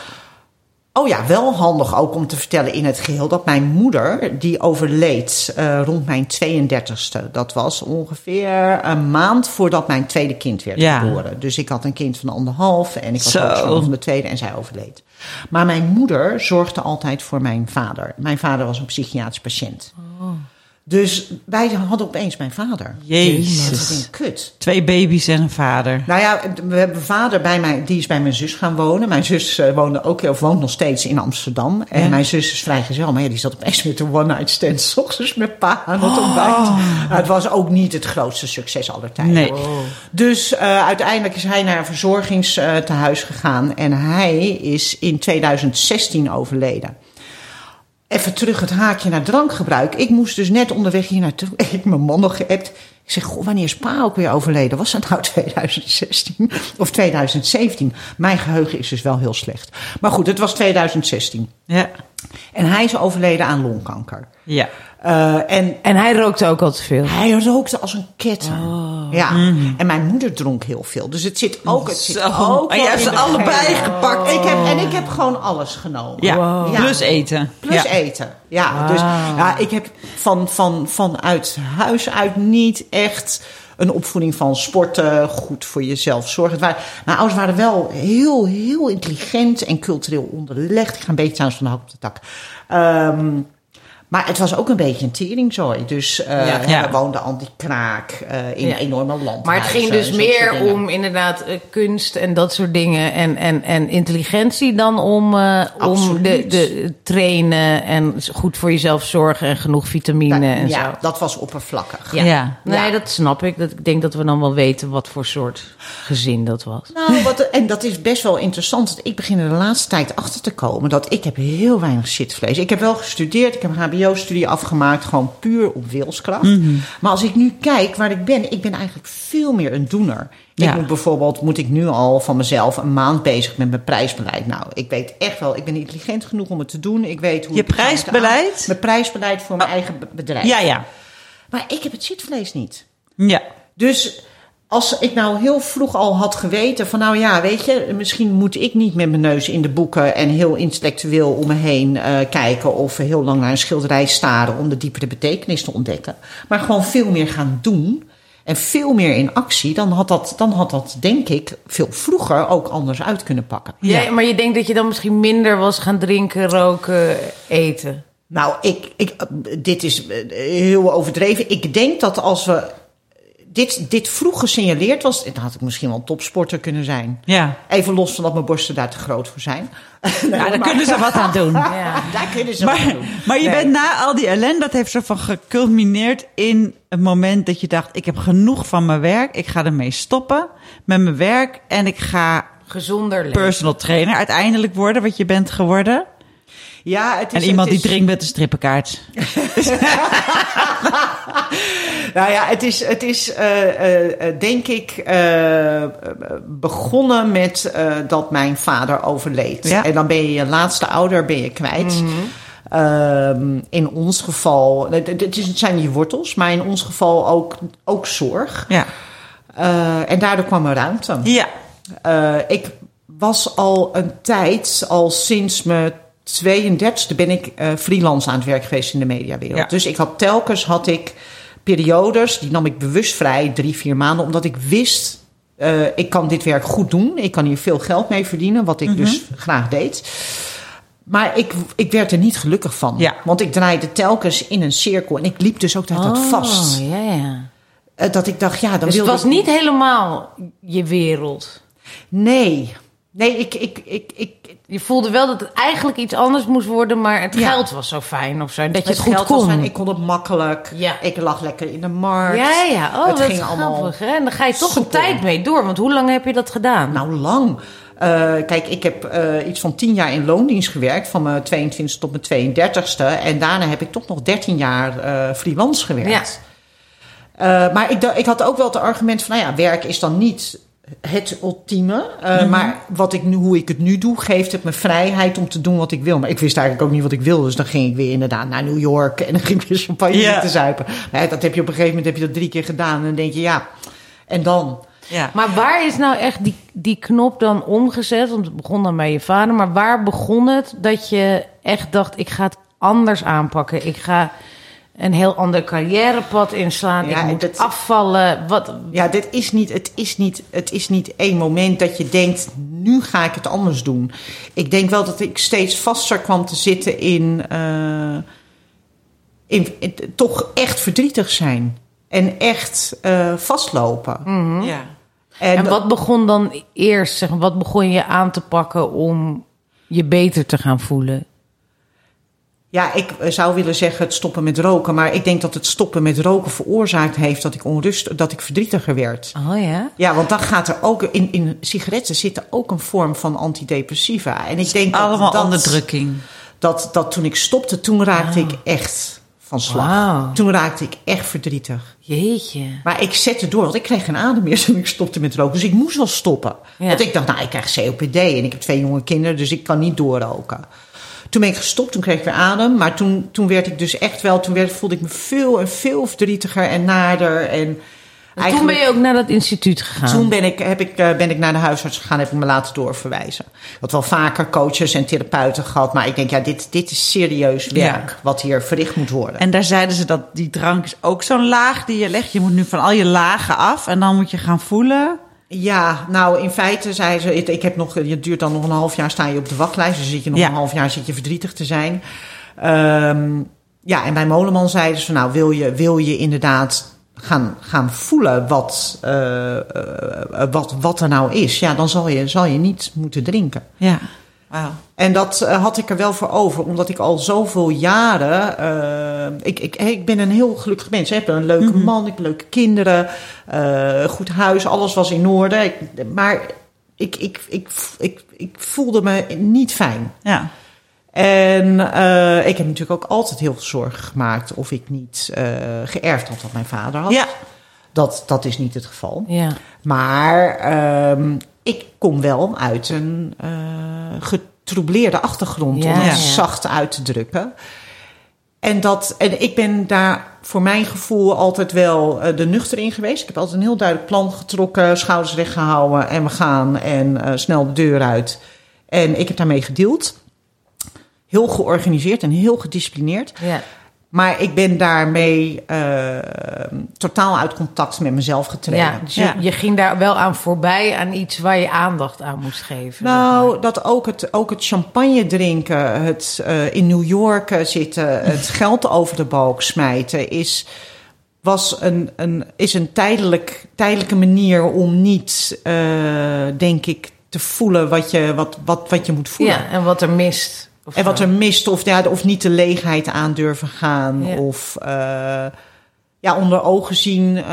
Oh ja, wel handig ook om te vertellen in het geheel dat mijn moeder, die overleed eh, rond mijn 32ste. Dat was ongeveer een maand voordat mijn tweede kind werd Ja. geboren. Dus ik had een kind van anderhalf en ik was Zo. ook zo van de tweede en zij overleed. Maar mijn moeder zorgde altijd voor mijn vader. Mijn vader was een psychiatrisch patiënt. Dus wij hadden opeens mijn vader. Jezus. Dat is een kut. Twee baby's en een vader. Nou ja, we hebben vader bij mij, die is bij mijn zus gaan wonen. Mijn zus eh, woonde ook, of woont nog steeds in Amsterdam. En Ja. mijn zus is vrijgezel, maar ja, die zat opeens met een one-night stand. 's ochtends met pa aan het ontbijt. Nou, het was ook niet het grootste succes aller tijden. Nee. Dus eh, uiteindelijk is hij naar een verzorgingstehuis gegaan. En hij is in 2016 overleden. Even terug het haakje naar drankgebruik. Ik moest dus net onderweg hier naartoe. Ik heb mijn man nog geappt. Ik zeg, goh, wanneer is pa ook weer overleden? Was dat nou 2016 of 2017? Mijn geheugen is dus wel heel slecht. Maar goed, het was 2016. Ja. En hij is overleden aan longkanker. Ja. Eh, en En hij rookte ook al te veel. hij rookte als een ketter. Ja. En mijn moeder dronk heel veel. Dus het zit ook. Het zit ook En jij hebt ze allebei gepakt. Ik heb, en ik heb gewoon alles genomen. Ja. Ja. Plus eten. Plus ja. eten. Ja, dus ja, ik heb van, van, vanuit huis uit niet echt een opvoeding van sporten, goed voor jezelf zorgen. Waren, mijn ouders waren wel heel, heel intelligent en cultureel onderlegd. Ik ga een beetje trouwens van de hak op de tak. Ehm, maar het was ook een beetje een teringzooi. Dus eh, Ja. Ja. we woonden aan die kraak eh, in Ja. enorme landhuizen. Maar het ging dus en meer om inderdaad eh, kunst en dat soort dingen en, en, en intelligentie dan om, eh, om Absoluut. de, de trainen en goed voor jezelf zorgen en genoeg vitamine en ja, zo. dat was oppervlakkig. Ja. Nee, Ja. dat snap ik. Dat, ik denk dat we dan wel weten wat voor soort gezin dat was. Nou, wat, en dat is best wel interessant. Want ik begin er de laatste tijd achter te komen dat ik heb heel weinig zitvlees. Ik heb wel gestudeerd, ik heb een HBO-studie afgemaakt, gewoon puur op wilskracht. Mhm. Maar als ik nu kijk waar ik ben, ik ben eigenlijk veel meer een doener. Ja. Ik moet bijvoorbeeld, moet ik nu al van mezelf een maand bezig met mijn prijsbeleid. Nou, ik weet echt wel, ik ben intelligent genoeg om het te doen. Ik weet hoe Je prijsbeleid? Oh. aan- Mijn prijsbeleid voor mijn eigen be- bedrijf. Ja, ja. Maar ik heb het zitvlees niet. Ja. Dus als ik nou heel vroeg al had geweten van nou ja, weet je, misschien moet ik niet met mijn neus in de boeken en heel intellectueel om me heen eh, kijken of heel lang naar een schilderij staren om de diepere betekenis te ontdekken. Maar gewoon veel meer gaan doen en veel meer in actie, dan had dat, dan had dat denk ik veel vroeger ook anders uit kunnen pakken. Ja. maar je denkt dat je dan misschien minder was gaan drinken, roken, eten. Nou, ik, ik, dit is heel overdreven. Ik denk dat als we dit, dit vroeg gesignaleerd was, dan had ik misschien wel een topsporter kunnen zijn. Ja. Even los van dat mijn borsten daar te groot voor zijn. Ja, daar kunnen ze wat aan doen. Ja. Daar kunnen ze wat Maar, doen. maar je Nee. bent na al die ellende, dat heeft zo van geculmineerd in het moment dat je dacht: ik heb genoeg van mijn werk, ik ga ermee stoppen met mijn werk en ik ga Gezonder leven. personal trainer uiteindelijk worden, wat je bent geworden. Ja, het is, En iemand het die is- drinkt met een strippenkaart. Nou ja, het is, het is eh, eh, eh, denk ik begonnen met dat mijn vader overleed. Ja. En dan ben je je laatste ouder ben je kwijt. Ehm, in ons geval, het, is, het zijn je wortels, maar in ons geval ook, ook zorg. Ja. En daardoor kwam er ruimte. Ja. Ik was al een tijd, al sinds mijn 32e ben ik eh, freelance aan het werk geweest in de mediawereld. Ja. Dus ik had telkens had ik periodes, die nam ik bewust vrij, drie, vier maanden, omdat ik wist, eh, ik kan dit werk goed doen. Ik kan hier veel geld mee verdienen, wat ik dus graag deed. Maar ik, ik werd er niet gelukkig van. Ja. Want ik draaide telkens in een cirkel en ik liep dus ook dat vast. Oh, ja, ja. Eh, dat ik dacht, ja, dan Dus het was ik- niet helemaal je wereld. Nee. Nee, ik, ik, ik, ik, Je voelde wel dat het eigenlijk iets anders moest worden, maar het Ja. geld was zo fijn of zo. Dat je het, het goed kon. fijn, ik kon het makkelijk. Ja. Ik lag lekker in de markt. Ja, ja. Oh, het dat ging allemaal. Hè? En dan ga je toch een tijd mee door. Want hoe lang heb je dat gedaan? Nou, lang. Eh, kijk, ik heb eh, iets van tien jaar in loondienst gewerkt, van mijn 22 tot mijn 32ste. En daarna heb ik toch nog 13 jaar eh, freelance gewerkt. Eh, maar ik, ik had ook wel het argument van, nou ja, werk is dan niet het ultieme. Eh, Maar wat ik nu, hoe ik het nu doe, geeft het me vrijheid om te doen wat ik wil. Maar ik wist eigenlijk ook niet wat ik wilde. Dus dan ging ik weer inderdaad naar New York en dan ging ik weer champagne te zuipen. Maar ja, dat heb je op een gegeven moment heb je dat drie keer gedaan. En dan denk je, ja, en dan... Ja. Maar waar is nou echt die, die knop dan omgezet? Want het begon dan bij je vader. Maar waar begon het dat je echt dacht... ik ga het anders aanpakken. Ik ga een heel ander carrièrepad inslaan. Ja, ik moet dat- afvallen. Wat, Ja, dit is niet, het, is niet, het is niet één moment dat je denkt, nu ga ik het anders doen. Ik denk wel dat ik steeds vaster kwam te zitten in, eh, in, in toch echt verdrietig zijn. En echt eh, vastlopen. Ja. en wat begon dan eerst? Zeg, maar, wat begon je aan te pakken om je beter te gaan voelen? Ja, ik eh, zou willen zeggen het stoppen met roken. Maar ik denk dat het stoppen met roken veroorzaakt heeft dat ik onrust, dat ik verdrietiger werd. Oh ja? Ja, want dan gaat er ook in, in sigaretten zit er ook een vorm van antidepressiva. En ik denk dat Allemaal dat, onderdrukking. Dat, dat toen ik stopte, toen raakte ik echt van slag. Wauw. Toen raakte ik echt verdrietig. Jeetje. Maar ik zette door, want ik kreeg geen adem meer toen ik stopte met roken. Dus ik moest wel stoppen. Ja. Want ik dacht, nou, ik krijg COPD en ik heb twee jonge kinderen, dus ik kan niet doorroken. Toen ben ik gestopt, toen kreeg ik weer adem. Maar toen, toen werd ik dus echt wel, toen werd, voelde ik me veel en veel verdrietiger en nader. En En toen ben je ook naar dat instituut gegaan. toen ben ik, heb ik, eh, ben ik naar de huisarts gegaan, heb ik me laten doorverwijzen. Ik had wel vaker coaches en therapeuten gehad, maar ik denk, ja, dit, dit is serieus werk Ja. wat hier verricht moet worden. En daar zeiden ze dat die drank is ook zo'n laag die je legt. Je moet nu van al je lagen af en dan moet je gaan voelen. Ja, nou in feite zei ze, ik heb nog, het duurt dan nog een half jaar, sta je op de wachtlijst. Dus zit je nog Ja. een half jaar zit je verdrietig te zijn. Ehm, ja, en bij Moleman zeiden ze nou wil je, wil je inderdaad gaan, gaan voelen wat, eh, wat, wat er nou is. Ja, dan zal je, zal je niet moeten drinken. Ja. Wauw. En dat eh, had ik er wel voor over, omdat ik al zoveel jaren. eh, ik, ik, ik ben een heel gelukkig mens. Ik heb een leuke man, ik heb leuke kinderen, eh, goed huis, alles was in orde. Ik, maar ik, ik, ik, ik, ik voelde me niet fijn. Ja. En ik heb natuurlijk ook altijd heel veel zorgen gemaakt of ik niet geërfd had wat mijn vader had. Ja. Dat, dat is niet het geval. Ja. Maar ehm, ik kom wel uit een eh getroubleerde achtergrond, Ja, om het ja. zacht uit te drukken. En, dat, en ik ben daar voor mijn gevoel altijd wel eh, de nuchter in geweest. Ik heb altijd een heel duidelijk plan getrokken, schouders recht gehouden en we gaan en eh, snel de deur uit. En ik heb daarmee gedeeld. Heel georganiseerd en heel gedisciplineerd. ja. Maar ik ben daarmee eh, totaal uit contact met mezelf getreden. Ja, dus je, Ja. je ging daar wel aan voorbij aan iets waar je aandacht aan moest geven. Nou, dat ook het, ook het champagne drinken, het eh, in New York eh, zitten, het geld over de balk smijten, is, was een, een, is een tijdelijk, tijdelijke manier om niet, denk ik, te voelen wat je, wat, wat, wat je moet voelen. ja, en wat er mist. Of En wat zo. er mist, of, ja, of niet de leegheid aan durven gaan. Ja. Of eh, ja, onder ogen zien eh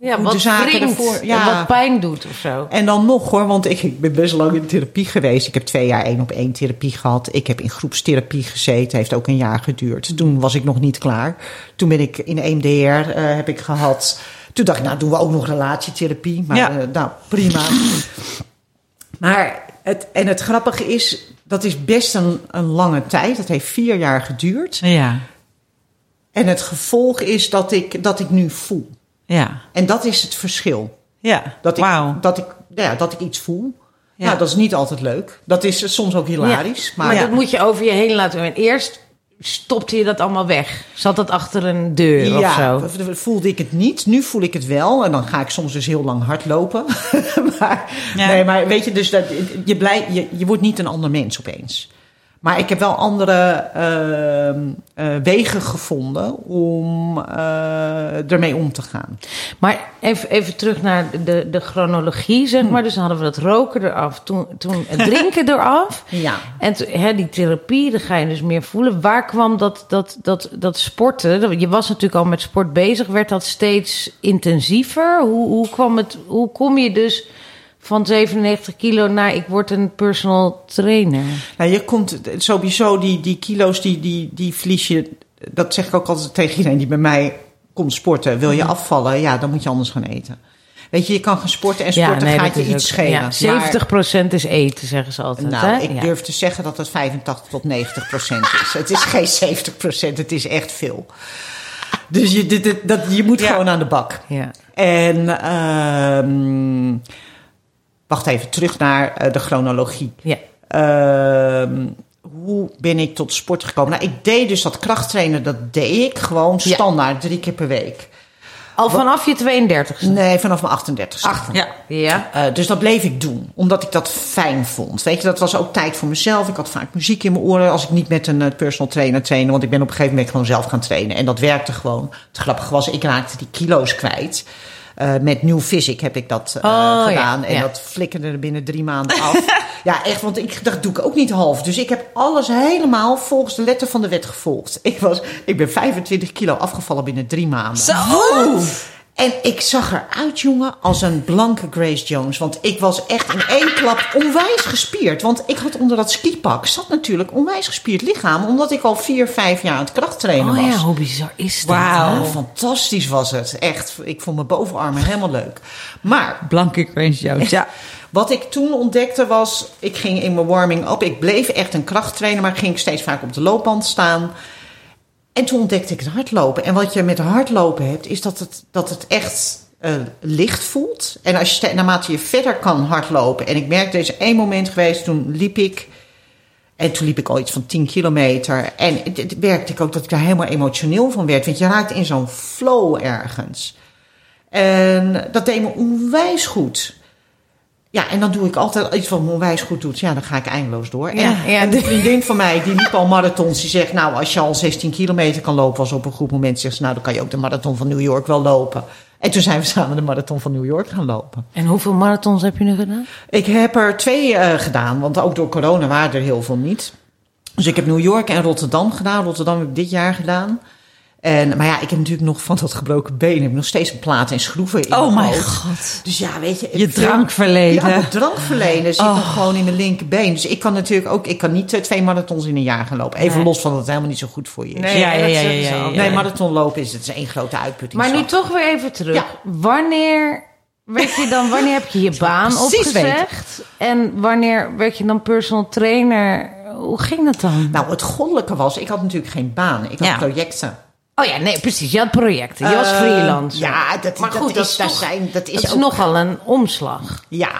ja, wat de zaken ervoor. Ja. wat pijn doet of zo. En dan nog hoor, want ik, ik ben best lang in therapie geweest. Ik heb twee jaar één op één therapie gehad. Ik heb in groepstherapie gezeten, heeft ook een jaar geduurd. Toen was ik nog niet klaar. Toen ben ik in EMDR eh, heb ik gehad. Toen dacht ik, nou doen we ook nog relatietherapie. Maar Ja. eh, nou, prima. Maar het, en het grappige is, dat is best een, een lange tijd. Dat heeft vier jaar geduurd. Ja. En het gevolg is dat ik, dat ik nu voel. Ja. En dat is het verschil. Ja. Dat ik, Wauw. dat ik, ja, dat ik iets voel. Ja. Nou, dat is niet altijd leuk. Dat is soms ook hilarisch. Ja, Maar, maar Ja. dat moet je over je heen laten. En eerst stopte je dat allemaal weg. Zat dat achter een deur of zo? voelde ik het niet. Nu voel ik het wel. En dan ga ik soms dus heel lang hardlopen. maar, Ja. nee, maar weet je, dus dat, je, blij, je, je wordt niet een ander mens opeens. Maar ik heb wel andere ehm, eh, wegen gevonden om eh, ermee om te gaan. Maar even, even terug naar de, de chronologie, zeg maar. Dus dan hadden we dat roken eraf, toen, toen het drinken eraf. Ja. En hè, die therapie, dan ga je dus meer voelen. Waar kwam dat, dat, dat, dat sporten? Je was natuurlijk al met sport bezig. Werd dat steeds intensiever? Hoe, hoe, kwam het, hoe kom je dus van 97 kilo naar ik word een personal trainer? Nou, je komt sowieso die, die kilo's, die, die, die verlies je. Dat zeg ik ook altijd tegen iedereen die bij mij komt sporten. Wil je Mhm. afvallen? Ja, dan moet je anders gaan eten. Weet je, je kan gaan sporten en sporten nee, gaat je iets ook- schelen. Ja, Maar- 70% is eten, zeggen ze altijd. nou, hè? ik Ja. durf te zeggen dat het 85 tot 90 procent is. Het is geen 70 procent, het is echt veel. Dus je, dit, dit- dat, je moet Ja. gewoon aan de bak. Ja. En ehm, wacht even, terug naar eh, de chronologie. Ja. Ehm, hoe ben ik tot sport gekomen? Nou, ik deed dus dat krachttrainen, dat deed ik gewoon Ja. standaard, drie keer per week. Al vanaf je 32e. Nee, vanaf mijn 38ste. Ja. Ja. Eh, dus dat bleef ik doen, omdat ik dat fijn vond. Weet je, dat was ook tijd voor mezelf. Ik had vaak muziek in mijn oren als ik niet met een eh, personal trainer trainde. Want ik ben op een gegeven moment gewoon zelf gaan trainen. En dat werkte gewoon. Het grappige was, ik raakte die kilo's kwijt. Eh, met New Physic heb ik dat eh, Oh, ja, gedaan. En ja. dat flikkerde er binnen drie maanden af. ja, echt, want ik, dat doe ik ook niet half. Dus ik heb alles helemaal volgens de letter van de wet gevolgd. Ik, was, ik ben 25 kilo afgevallen binnen drie maanden. Zo! En ik zag eruit, jongen, als een blanke Grace Jones. Want ik was echt in één klap onwijs gespierd. Want ik had onder dat skipak zat natuurlijk onwijs gespierd lichaam. Omdat ik al vier, vijf jaar aan het krachttrainen Oh was. ja, hoe bizar is dat? Wauw. Fantastisch was het. Echt, ik vond mijn bovenarmen helemaal leuk. Maar Blanke Grange Jones. Ja. wat ik toen ontdekte was, ik ging in mijn warming-up. Ik bleef echt een krachttrainer, maar ging steeds vaak op de loopband staan. En toen ontdekte ik het hardlopen. En wat je met hardlopen hebt, is dat het, dat het echt eh, licht voelt. En als je, naarmate je verder kan hardlopen. En ik merkte, er is één moment geweest, toen liep ik. En toen liep ik al iets van 10 kilometer. En het, het werkte ik ook dat ik daar helemaal emotioneel van werd. Want je raakt in zo'n flow ergens. En dat deed me onwijs goed. Ja, en dan doe ik altijd iets wat me onwijs goed doet. Ja, dan ga ik eindeloos door. En, Ja, ja. en de vriendin van mij, die liep al marathons. Die zegt, nou, als je al 16 kilometer kan lopen... was op een goed moment, zegt ze... nou, dan kan je ook de marathon van New York wel lopen. En toen zijn we samen de marathon van New York gaan lopen. En hoeveel marathons heb je nu gedaan? Ik heb er twee eh, gedaan, want ook door corona waren er heel veel niet. Dus ik heb New York en Rotterdam gedaan. Rotterdam heb ik dit jaar gedaan. En, maar ja, ik heb natuurlijk nog van dat gebroken been... heb ik nog steeds een plaat en schroeven in Oh mijn god. Dus ja, weet je... Je drankverleden. Ja, drankverleden zit nog gewoon in mijn linkerbeen. Dus ik kan natuurlijk ook... Ik kan niet eh, twee marathons in een jaar gaan lopen. Even Nee. los van dat het helemaal niet zo goed voor je is. Ja, ja, ja, ja. Nee, marathon lopen is het is één grote uitputting. Maar nu toch weer even terug. Ja. Wanneer werd je dan, wanneer heb je je baan opgezegd? En wanneer werd je dan personal trainer? Hoe ging dat dan? Nou, het goddelijke was... Ik had natuurlijk geen baan. Ik had Ja. projecten. Oh ja, nee, precies. Je had projecten. Je was Eh, freelance. ja, dat- maar dat goed, is- dat is, toch, zijn- dat is dat is ook- nogal een omslag. Ja,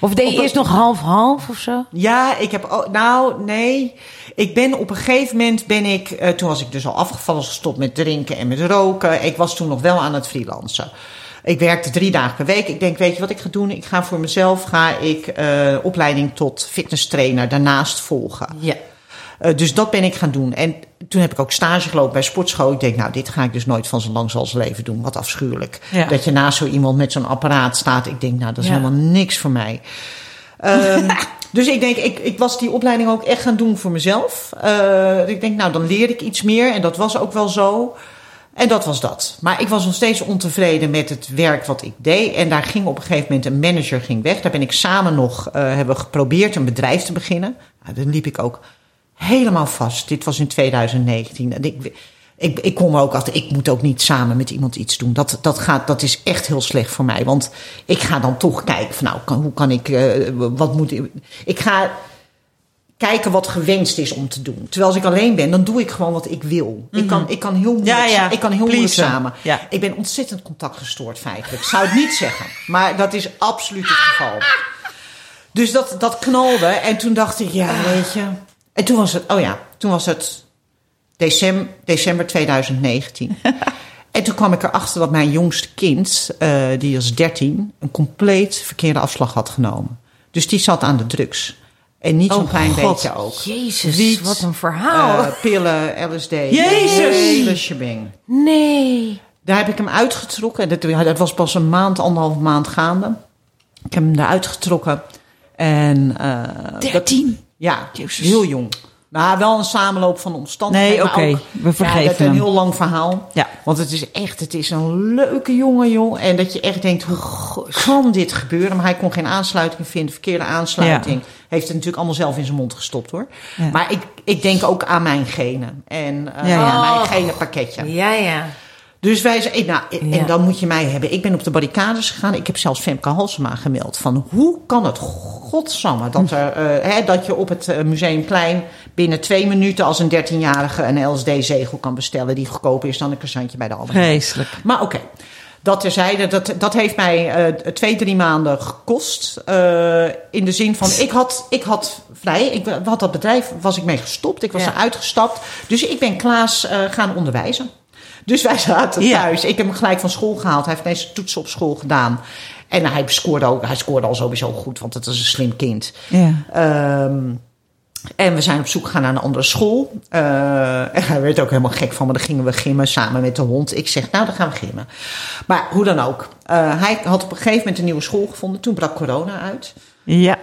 Of deed je eerst nog half-half of zo? Ja, ik heb ook. Nou, nee. Ik ben op een gegeven moment ben ik. eh, toen was ik dus al afgevallen, gestopt met drinken en met roken. Ik was toen nog wel aan het freelancen. Ik werkte drie dagen per week. Ik denk, weet je wat ik ga doen? Ik ga voor mezelf ga ik eh, opleiding tot fitness trainer daarnaast volgen. Ja. Dus dat ben ik gaan doen. En toen heb ik ook stage gelopen bij sportschool. Ik denk, nou, dit ga ik dus nooit van zo lang als leven doen. Wat afschuwelijk. Ja. Dat je naast zo iemand met zo'n apparaat staat. Ik denk, nou, dat is Ja. helemaal niks voor mij. Ehm, dus ik denk, ik, ik was die opleiding ook echt gaan doen voor mezelf. Eh, ik denk, nou, dan leer ik iets meer. En dat was ook wel zo. En dat was dat. Maar ik was nog steeds ontevreden met het werk wat ik deed. En daar ging op een gegeven moment een manager ging weg. Daar ben ik samen nog, eh, hebben geprobeerd een bedrijf te beginnen. Nou, dan liep ik ook helemaal vast. Dit was in 2019. En ik, ik, ik kom ook achter, ik moet ook niet samen met iemand iets doen. Dat, dat, gaat, dat is echt heel slecht voor mij. Want ik ga dan toch kijken van nou, kan, hoe kan ik, eh, wat moet ik... Ik ga kijken wat gewenst is om te doen. Terwijl als ik alleen ben, dan doe ik gewoon wat ik wil. Ik, kan, ik kan heel moeilijk, Ja, ja. ik kan heel moeilijk samen. Ja. Ik ben ontzettend contactgestoord feitelijk. Zou het niet zeggen, maar dat is absoluut het geval. Dus dat, dat knalde en toen dacht ik, ja, weet je... En toen was het, oh ja, toen was het december, december 2019. en toen kwam ik erachter dat mijn jongste kind, eh, die was 13, een compleet verkeerde afslag had genomen. Dus die zat aan de drugs. En niet zo'n Oh, klein God. beetje ook. Jezus, Wiet, wat een verhaal. Eh, pillen, LSD. Jezus! Shebang. nee. Daar heb ik hem uitgetrokken. Dat, dat was pas een maand, anderhalf maand gaande. Ik heb hem eruit getrokken. En, eh, dat- 13? Ja, Jezus. heel jong. Nou, wel een samenloop van omstandigheden. Nee, oké, we vergeven ja, dat is een hem. heel lang verhaal. Ja. Want het is echt, het is een leuke jongen, joh. En dat je echt denkt, hoe kan dit gebeuren? Maar hij kon geen aansluiting vinden, verkeerde aansluiting. Heeft het natuurlijk allemaal zelf in zijn mond gestopt, hoor. Ja. Maar ik, ik denk ook aan mijn genen. En eh, Ja, ja. aan mijn genenpakketje. Ja, ja. Dus wij zeiden, nou, Ja. en dan moet je mij hebben. Ik ben op de barricades gegaan. Ik heb zelfs Femke Halsema gemeld. Van hoe kan het godsamme dat, er, eh, hè, dat je op het eh, Museumplein binnen twee minuten als een 13-jarige een LSD-zegel kan bestellen die goedkoper is dan een croissantje bij de Albert. Vreselijk. Maar oké, dat terzijde, dat, dat heeft mij eh, twee, drie maanden gekost. in de zin van, ik had, ik had vrij, ik had dat bedrijf, was ik mee gestopt. Ik was Ja. eruit gestapt. Dus ik ben Klaas gaan onderwijzen. Dus wij zaten Ja. thuis. Ik heb hem gelijk van school gehaald. Hij heeft ineens zijn toetsen op school gedaan. En hij scoorde, ook, hij scoorde al sowieso goed, want het is een slim kind. Ja. Ehm, en we zijn op zoek gegaan naar een andere school. Eh, en hij werd ook helemaal gek van me. Dan gingen we gimmen samen met de hond. Ik zeg, nou, dan gaan we gimmen. Maar hoe dan ook. Eh, hij had op een gegeven moment een nieuwe school gevonden. Toen brak corona uit. Ja.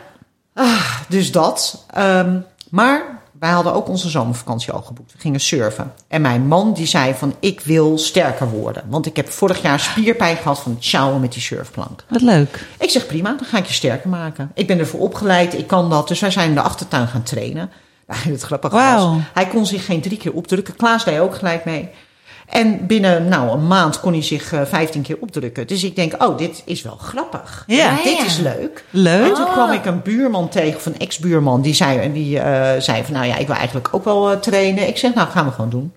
Dus dat. Ehm, maar wij hadden ook onze zomervakantie al geboekt. We gingen surfen. En mijn man die zei van, ik wil sterker worden. Want ik heb vorig jaar spierpijn gehad van het sjouwen met die surfplank. Wat leuk. Ik zeg prima, dan ga ik je sterker maken. Ik ben ervoor opgeleid, ik kan dat. Dus wij zijn in de achtertuin gaan trainen. Nou, het grappige Wauw. was, hij kon zich geen drie keer opdrukken. Klaas deed ook gelijk mee. En binnen nou, een maand kon hij zich eh 15 keer opdrukken. Dus ik denk, oh, dit is wel grappig. Ja. dit is leuk. Leuk. En toen kwam ik een buurman tegen, of een ex-buurman, die zei, en die, eh, zei van, nou ja, ik wil eigenlijk ook wel eh, trainen. Ik zeg, nou, gaan we gewoon doen.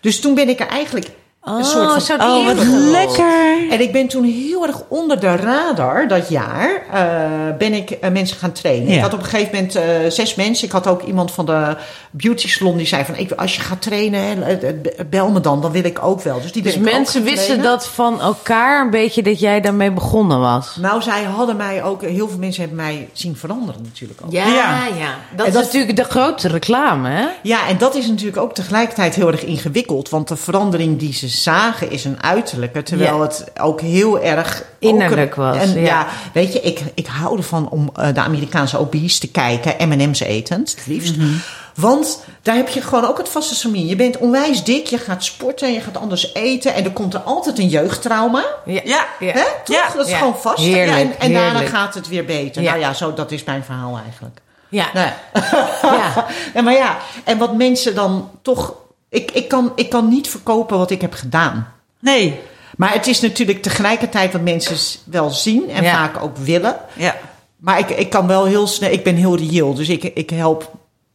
Dus toen ben ik er eigenlijk een soort van zo'n Oh, wat lekker. en ik ben toen heel erg onder de radar dat jaar eh, ben ik eh, mensen gaan trainen. Ja. Ik had op een gegeven moment eh, zes mensen. Ik had ook iemand van de beauty salon die zei van ik, als je gaat trainen, hè, bel me dan, dan wil ik ook wel. Dus die Dus mensen wisten dat van elkaar een beetje dat jij daarmee begonnen was. Nou, zij hadden mij ook, heel veel mensen hebben mij zien veranderen natuurlijk ook. Ja, Ja. ja. Dat En is dat- natuurlijk de grote reclame, hè? Ja, en dat is natuurlijk ook tegelijkertijd heel erg ingewikkeld. Want de verandering die ze zagen is een uiterlijke. Terwijl Ja. het ook heel erg... Innerlijk was, En, ja. ja. weet je, ik, ik hou ervan om eh, de Amerikaanse obese te kijken. M&M's etend, het liefst. Mhm. Want daar heb je gewoon ook het vaste samien. Je bent onwijs dik, je gaat sporten, je gaat anders eten. En er komt er altijd een jeugdtrauma. Ja. Hè? Toch? Ja. Dat is Ja. gewoon vast. Heerlijk, ja, en en daarna gaat het weer beter. Ja. Nou ja, zo, dat is mijn verhaal eigenlijk. Ja. Nee. ja. Ja, maar ja, en wat mensen dan toch. Ik, ik, kan, ik kan niet verkopen wat ik heb gedaan. Nee. Maar het is natuurlijk tegelijkertijd wat mensen wel zien en Ja. vaak ook willen. Ja. Maar ik, ik kan wel heel snel. Ik ben heel reëel, dus ik, ik help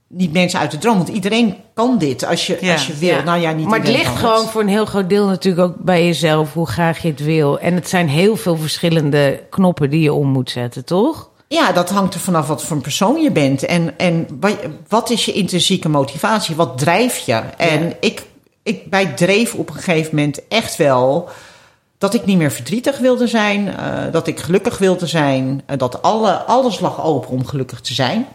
niet mensen uit de droom. Want iedereen kan dit als je, Ja. als je wil. Ja. Nou ja, niet maar het ligt gewoon voor een heel groot deel natuurlijk ook bij jezelf, hoe graag je het wil. En het zijn heel veel verschillende knoppen die je om moet zetten, toch? Ja, dat hangt er vanaf wat voor een persoon je bent. En, en wat, is je intrinsieke motivatie? Wat drijf je? En ik, ik, wij dreef op een gegeven moment echt wel dat ik niet meer verdrietig wilde zijn. eh, dat ik gelukkig wilde zijn. eh, dat alle, alles lag open om gelukkig te zijn.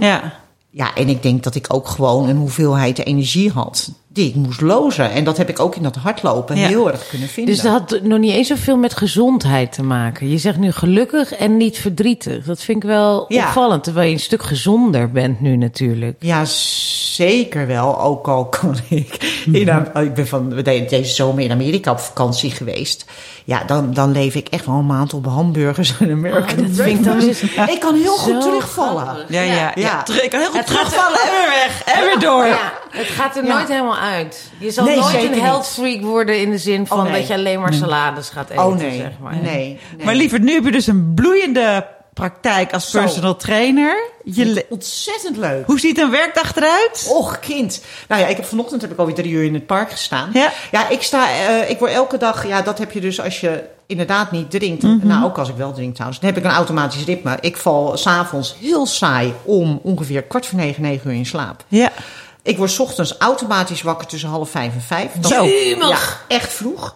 Ja. Ja, en ik denk dat ik ook gewoon een hoeveelheid energie had die ik moest lozen. En dat heb ik ook in dat hardlopen Ja. heel erg kunnen vinden. Dus dat had nog niet eens zoveel met gezondheid te maken. Je zegt nu gelukkig en niet verdrietig. Dat vind ik wel Ja. opvallend, terwijl je een stuk gezonder bent nu natuurlijk. Ja, zeker wel. Ook al kon ik. In, Am- ik ben van deze zomer in Amerika op vakantie geweest. Ja, dan, dan leef ik echt wel een maand op hamburgers en American Oh, dat vind ik dan dus Ik kan heel goed terugvallen. Ja, ja, ja. Ik kan heel goed Het gaat- terugvallen en weer weg. En weer door. Het gaat er Ja. nooit helemaal uit. Je zal Nee, nooit een niet. health freak worden in de zin van Oh, nee. dat je alleen maar salades gaat eten, Oh nee, zeg maar. nee, nee. Maar liever, nu heb je dus een bloeiende praktijk als Zo. personal trainer. Je le- Ontzettend leuk. Hoe ziet een werkdag eruit? Och, kind. Nou ja, ik heb vanochtend heb ik alweer drie uur in het park gestaan. Ja. ja ik sta, eh, ik word elke dag, ja, dat heb je dus als je inderdaad niet drinkt. Mhm. Nou, ook als ik wel drink trouwens. Dan heb ik een automatisch ritme. Ik val s'avonds heel saai om ongeveer kwart voor negen, negen uur in slaap. Ja. Ik word 's ochtends automatisch wakker tussen half vijf en vijf. Dan, Zo. Ja, echt vroeg.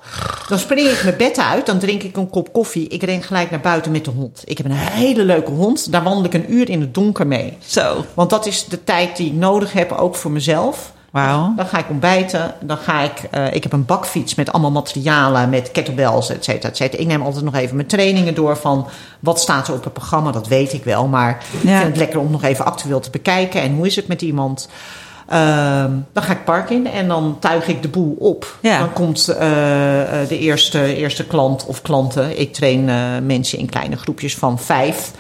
Dan spring ik mijn bed uit, dan drink ik een kop koffie. Ik ren gelijk naar buiten met de hond. Ik heb een hele leuke hond. Daar wandel ik een uur in het donker mee. Zo. Want dat is de tijd die ik nodig heb, ook voor mezelf. Wauw. Dan ga ik ontbijten. Dan ga ik. eh, ik heb een bakfiets met allemaal materialen, met kettlebells, et cetera, et cetera. Ik neem altijd nog even mijn trainingen door van wat staat er op het programma. Dat weet ik wel. Maar ik vind het lekker om nog even actueel te bekijken. En hoe is het met iemand? Ehm, dan ga ik park in en dan tuig ik de boel op. Ja. Dan komt eh, eh, de eerste, eerste klant of klanten. Ik train eh, mensen in kleine groepjes van vijf.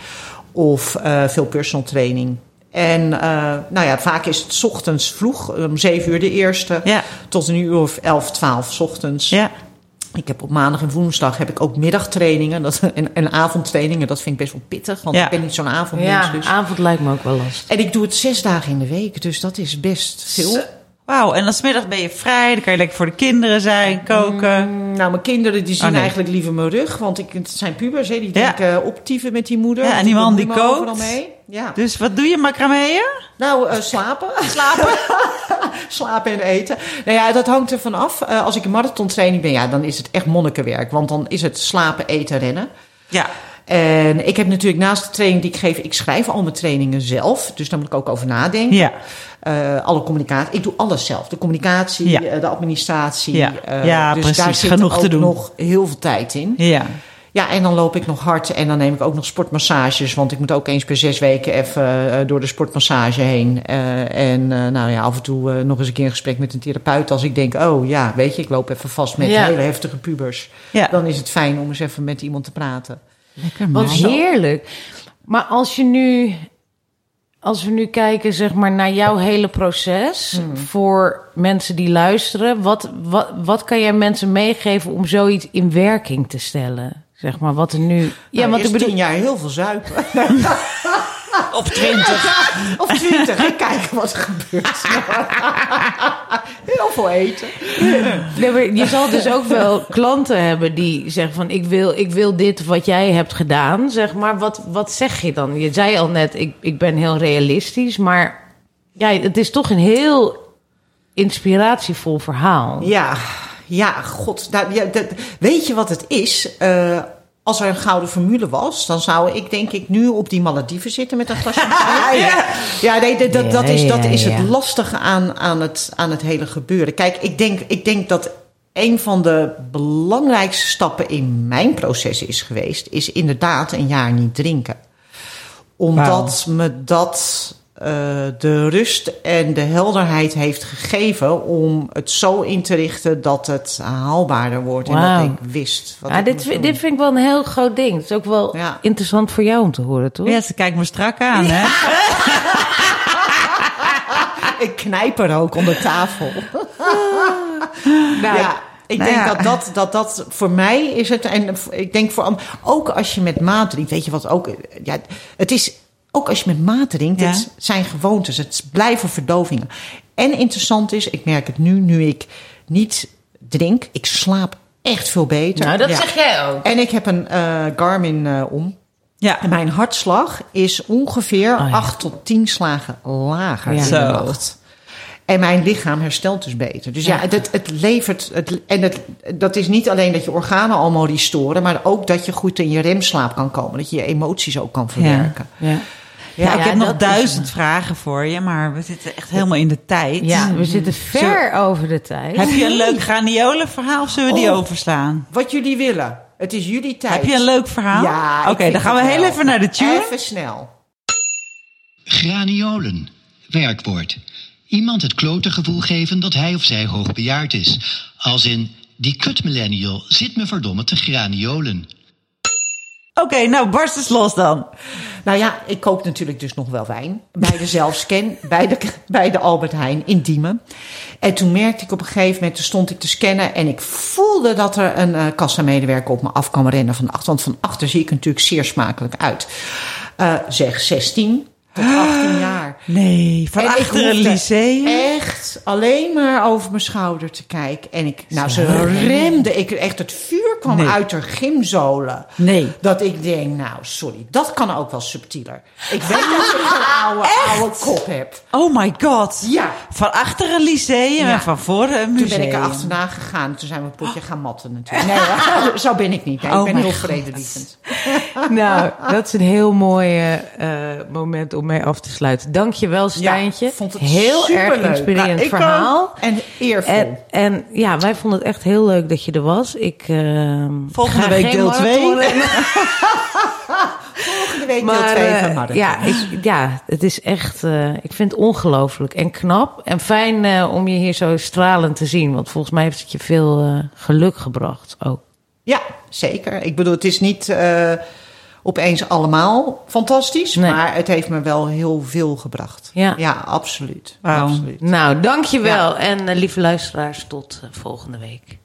Of veel personal training. En nou ja, vaak is het 's ochtends vroeg, om zeven uur de eerste. Ja. Tot een uur of elf, twaalf 's ochtends. Ja. Ik heb op maandag en woensdag heb ik ook middagtrainingen dat, en, en avondtrainingen. Dat vind ik best wel pittig, want Ja. ik ben niet zo'n avondmens. Ja, dus. avond lijkt me ook wel lastig. En ik doe het zes dagen in de week, dus dat is best veel. Wauw, en dan 's middags ben je vrij. Dan kan je lekker voor de kinderen zijn, koken. Nou, mijn kinderen die zien Oh, nee. eigenlijk liever mijn rug, want ik, het zijn pubers, hè, die Ja. denken optieven met die moeder. Ja, en die man die kookt. Ja. Dus wat doe je, macrameeën? Nou, eh, slapen. Slapen. slapen en eten. Nou ja, dat hangt er vanaf. af. als ik een marathontraining ben, ja, dan is het echt monnikenwerk. Want dan is het slapen, eten, rennen. Ja. En ik heb natuurlijk naast de training die ik geef, ik schrijf al mijn trainingen zelf. Dus daar moet ik ook over nadenken. Ja. Eh, alle communicatie. Ik doe alles zelf. De communicatie, Ja. eh, de administratie. Ja. eh, Ja, dus precies. daar zit Genoeg ook te doen. nog heel veel tijd in. Ja. Ja, en dan loop ik nog hard en dan neem ik ook nog sportmassages. Want ik moet ook eens per zes weken even door de sportmassage heen. En nou ja, af en toe nog eens een keer een gesprek met een therapeut. Als ik denk, oh ja, weet je, ik loop even vast met Ja. hele heftige pubers. Ja. Dan is het fijn om eens even met iemand te praten. Lekker Wat man. heerlijk. Maar als je nu, als we nu kijken zeg maar naar jouw hele proces voor mensen die luisteren, wat, wat, wat kan jij mensen meegeven om zoiets in werking te stellen? Zeg maar wat er nu. Ja, Ja, want want ik bedoel. tien jaar heel veel zuipen. Op 20. of twintig, en kijken wat er gebeurt. heel veel eten. Nee, je zal dus ook wel klanten hebben die zeggen van ik wil, ik wil dit wat jij hebt gedaan. Zeg maar, wat, wat zeg je dan? Je zei al net, ik, ik ben heel realistisch, maar ja, het is toch een heel inspiratievol verhaal. Ja, ja, god. Nou, ja, dat, weet je wat het is? Eh, als er een gouden formule was, dan zou ik denk ik nu op die Malediven zitten met een glas champagne. ja. ja, nee, dat, dat, dat is, dat Ja, is ja, het lastige aan, aan, het, aan het hele gebeuren. Kijk, ik denk, ik denk dat een van de belangrijkste stappen in mijn proces is geweest, is inderdaad een jaar niet drinken. Omdat me dat de rust en de helderheid heeft gegeven om het zo in te richten dat het haalbaarder wordt en dat ik wist. Wat Ja, ik dit, moest vind- doen. dit vind ik wel een heel groot ding. Het is ook wel Ja. interessant voor jou om te horen, toch? Ja, ze kijkt me strak aan, hè? Ik knijp er ook onder tafel. Nou, ja, ik nou denk ja. dat, dat, dat dat voor mij is het. En ik denk voor am- ook als je met maat drinkt, weet je wat ook. Ja, het is ook als je met maat drinkt, Ja. het zijn gewoontes. Het blijven verdovingen. En interessant is, ik merk het nu, nu ik niet drink, ik slaap echt veel beter. Nou, dat Ja. zeg jij ook. En ik heb een eh, Garmin eh, om. Ja. En mijn hartslag is ongeveer Oh ja. 8 tot 10 slagen lager Ja. in Zo. de nacht. En mijn lichaam herstelt dus beter. Dus ja, Ja. het, het levert. Het, en het, dat is niet alleen dat je organen allemaal restoren, maar ook dat je goed in je remslaap kan komen. Dat je je emoties ook kan verwerken. Ja. Ja, ik heb nog dat is- duizend vragen voor je, maar we zitten echt helemaal in de tijd. Ja, we zitten ver over de tijd. Heb je een leuk graniolenverhaal of zullen we die Oh. overslaan? Wat jullie willen. Het is jullie tijd. Heb je een leuk verhaal? Ja, Oké, dan gaan we heel wel. even naar de tune. Even snel. Graniolen. Werkwoord. Iemand het klote gevoel geven dat hij of zij hoogbejaard is. Als in, die kut millennial zit me verdomme te graniolen. Oké, nou barst eens los dan. Nou ja, ik koop natuurlijk dus nog wel wijn. Bij de zelfscan, bij de, bij de Albert Heijn in Diemen. En toen merkte ik op een gegeven moment, toen stond ik te scannen... en ik voelde dat er een eh kassamedewerker op me af kwam rennen van achter. Want van achter zie ik natuurlijk zeer smakelijk uit. Eh, zeg 16 tot 18 jaar. Nee, van En ik achter een lyceum. Echt alleen maar over mijn schouder te kijken. En ik, nou, ze remde. Ik, echt, het vuur kwam Nee. uit haar gymzolen. Nee. Dat ik denk, nou, sorry, dat kan ook wel subtieler. Ik weet dat ik een oude, oude kop heb. Oh my god. Ja. Van achter een lyceum Ja. en van voor een museum. Toen ben ik er achterna gegaan. Toen zijn we een potje gaan matten natuurlijk. Nee, zo ben ik niet. Nee, Oh ik ben heel vredelievend. Nou, dat is een heel mooi eh, eh, moment om mee af te sluiten. Dank je wel, Stijntje. Ja, vond het heel erg inspirerend Nou, ik verhaal. ook. En eervol. En, en ja, wij vonden het echt heel leuk dat je er was. Ik, eh, Volgende ga week deel marathon twee. rennen. Volgende week deel Maar 2 eh, van ja, ik, ja, het is echt, eh, ik vind het ongelooflijk en knap. En fijn eh, om je hier zo stralend te zien. Want volgens mij heeft het je veel eh, geluk gebracht ook. Ja, zeker. Ik bedoel, het is niet eh, opeens allemaal fantastisch. Maar het heeft me wel heel veel gebracht. Ja, absoluut. Nou, dankjewel. En eh, lieve luisteraars, tot eh, volgende week.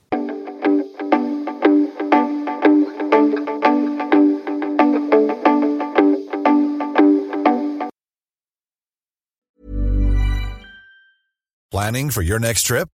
Planning for your next trip?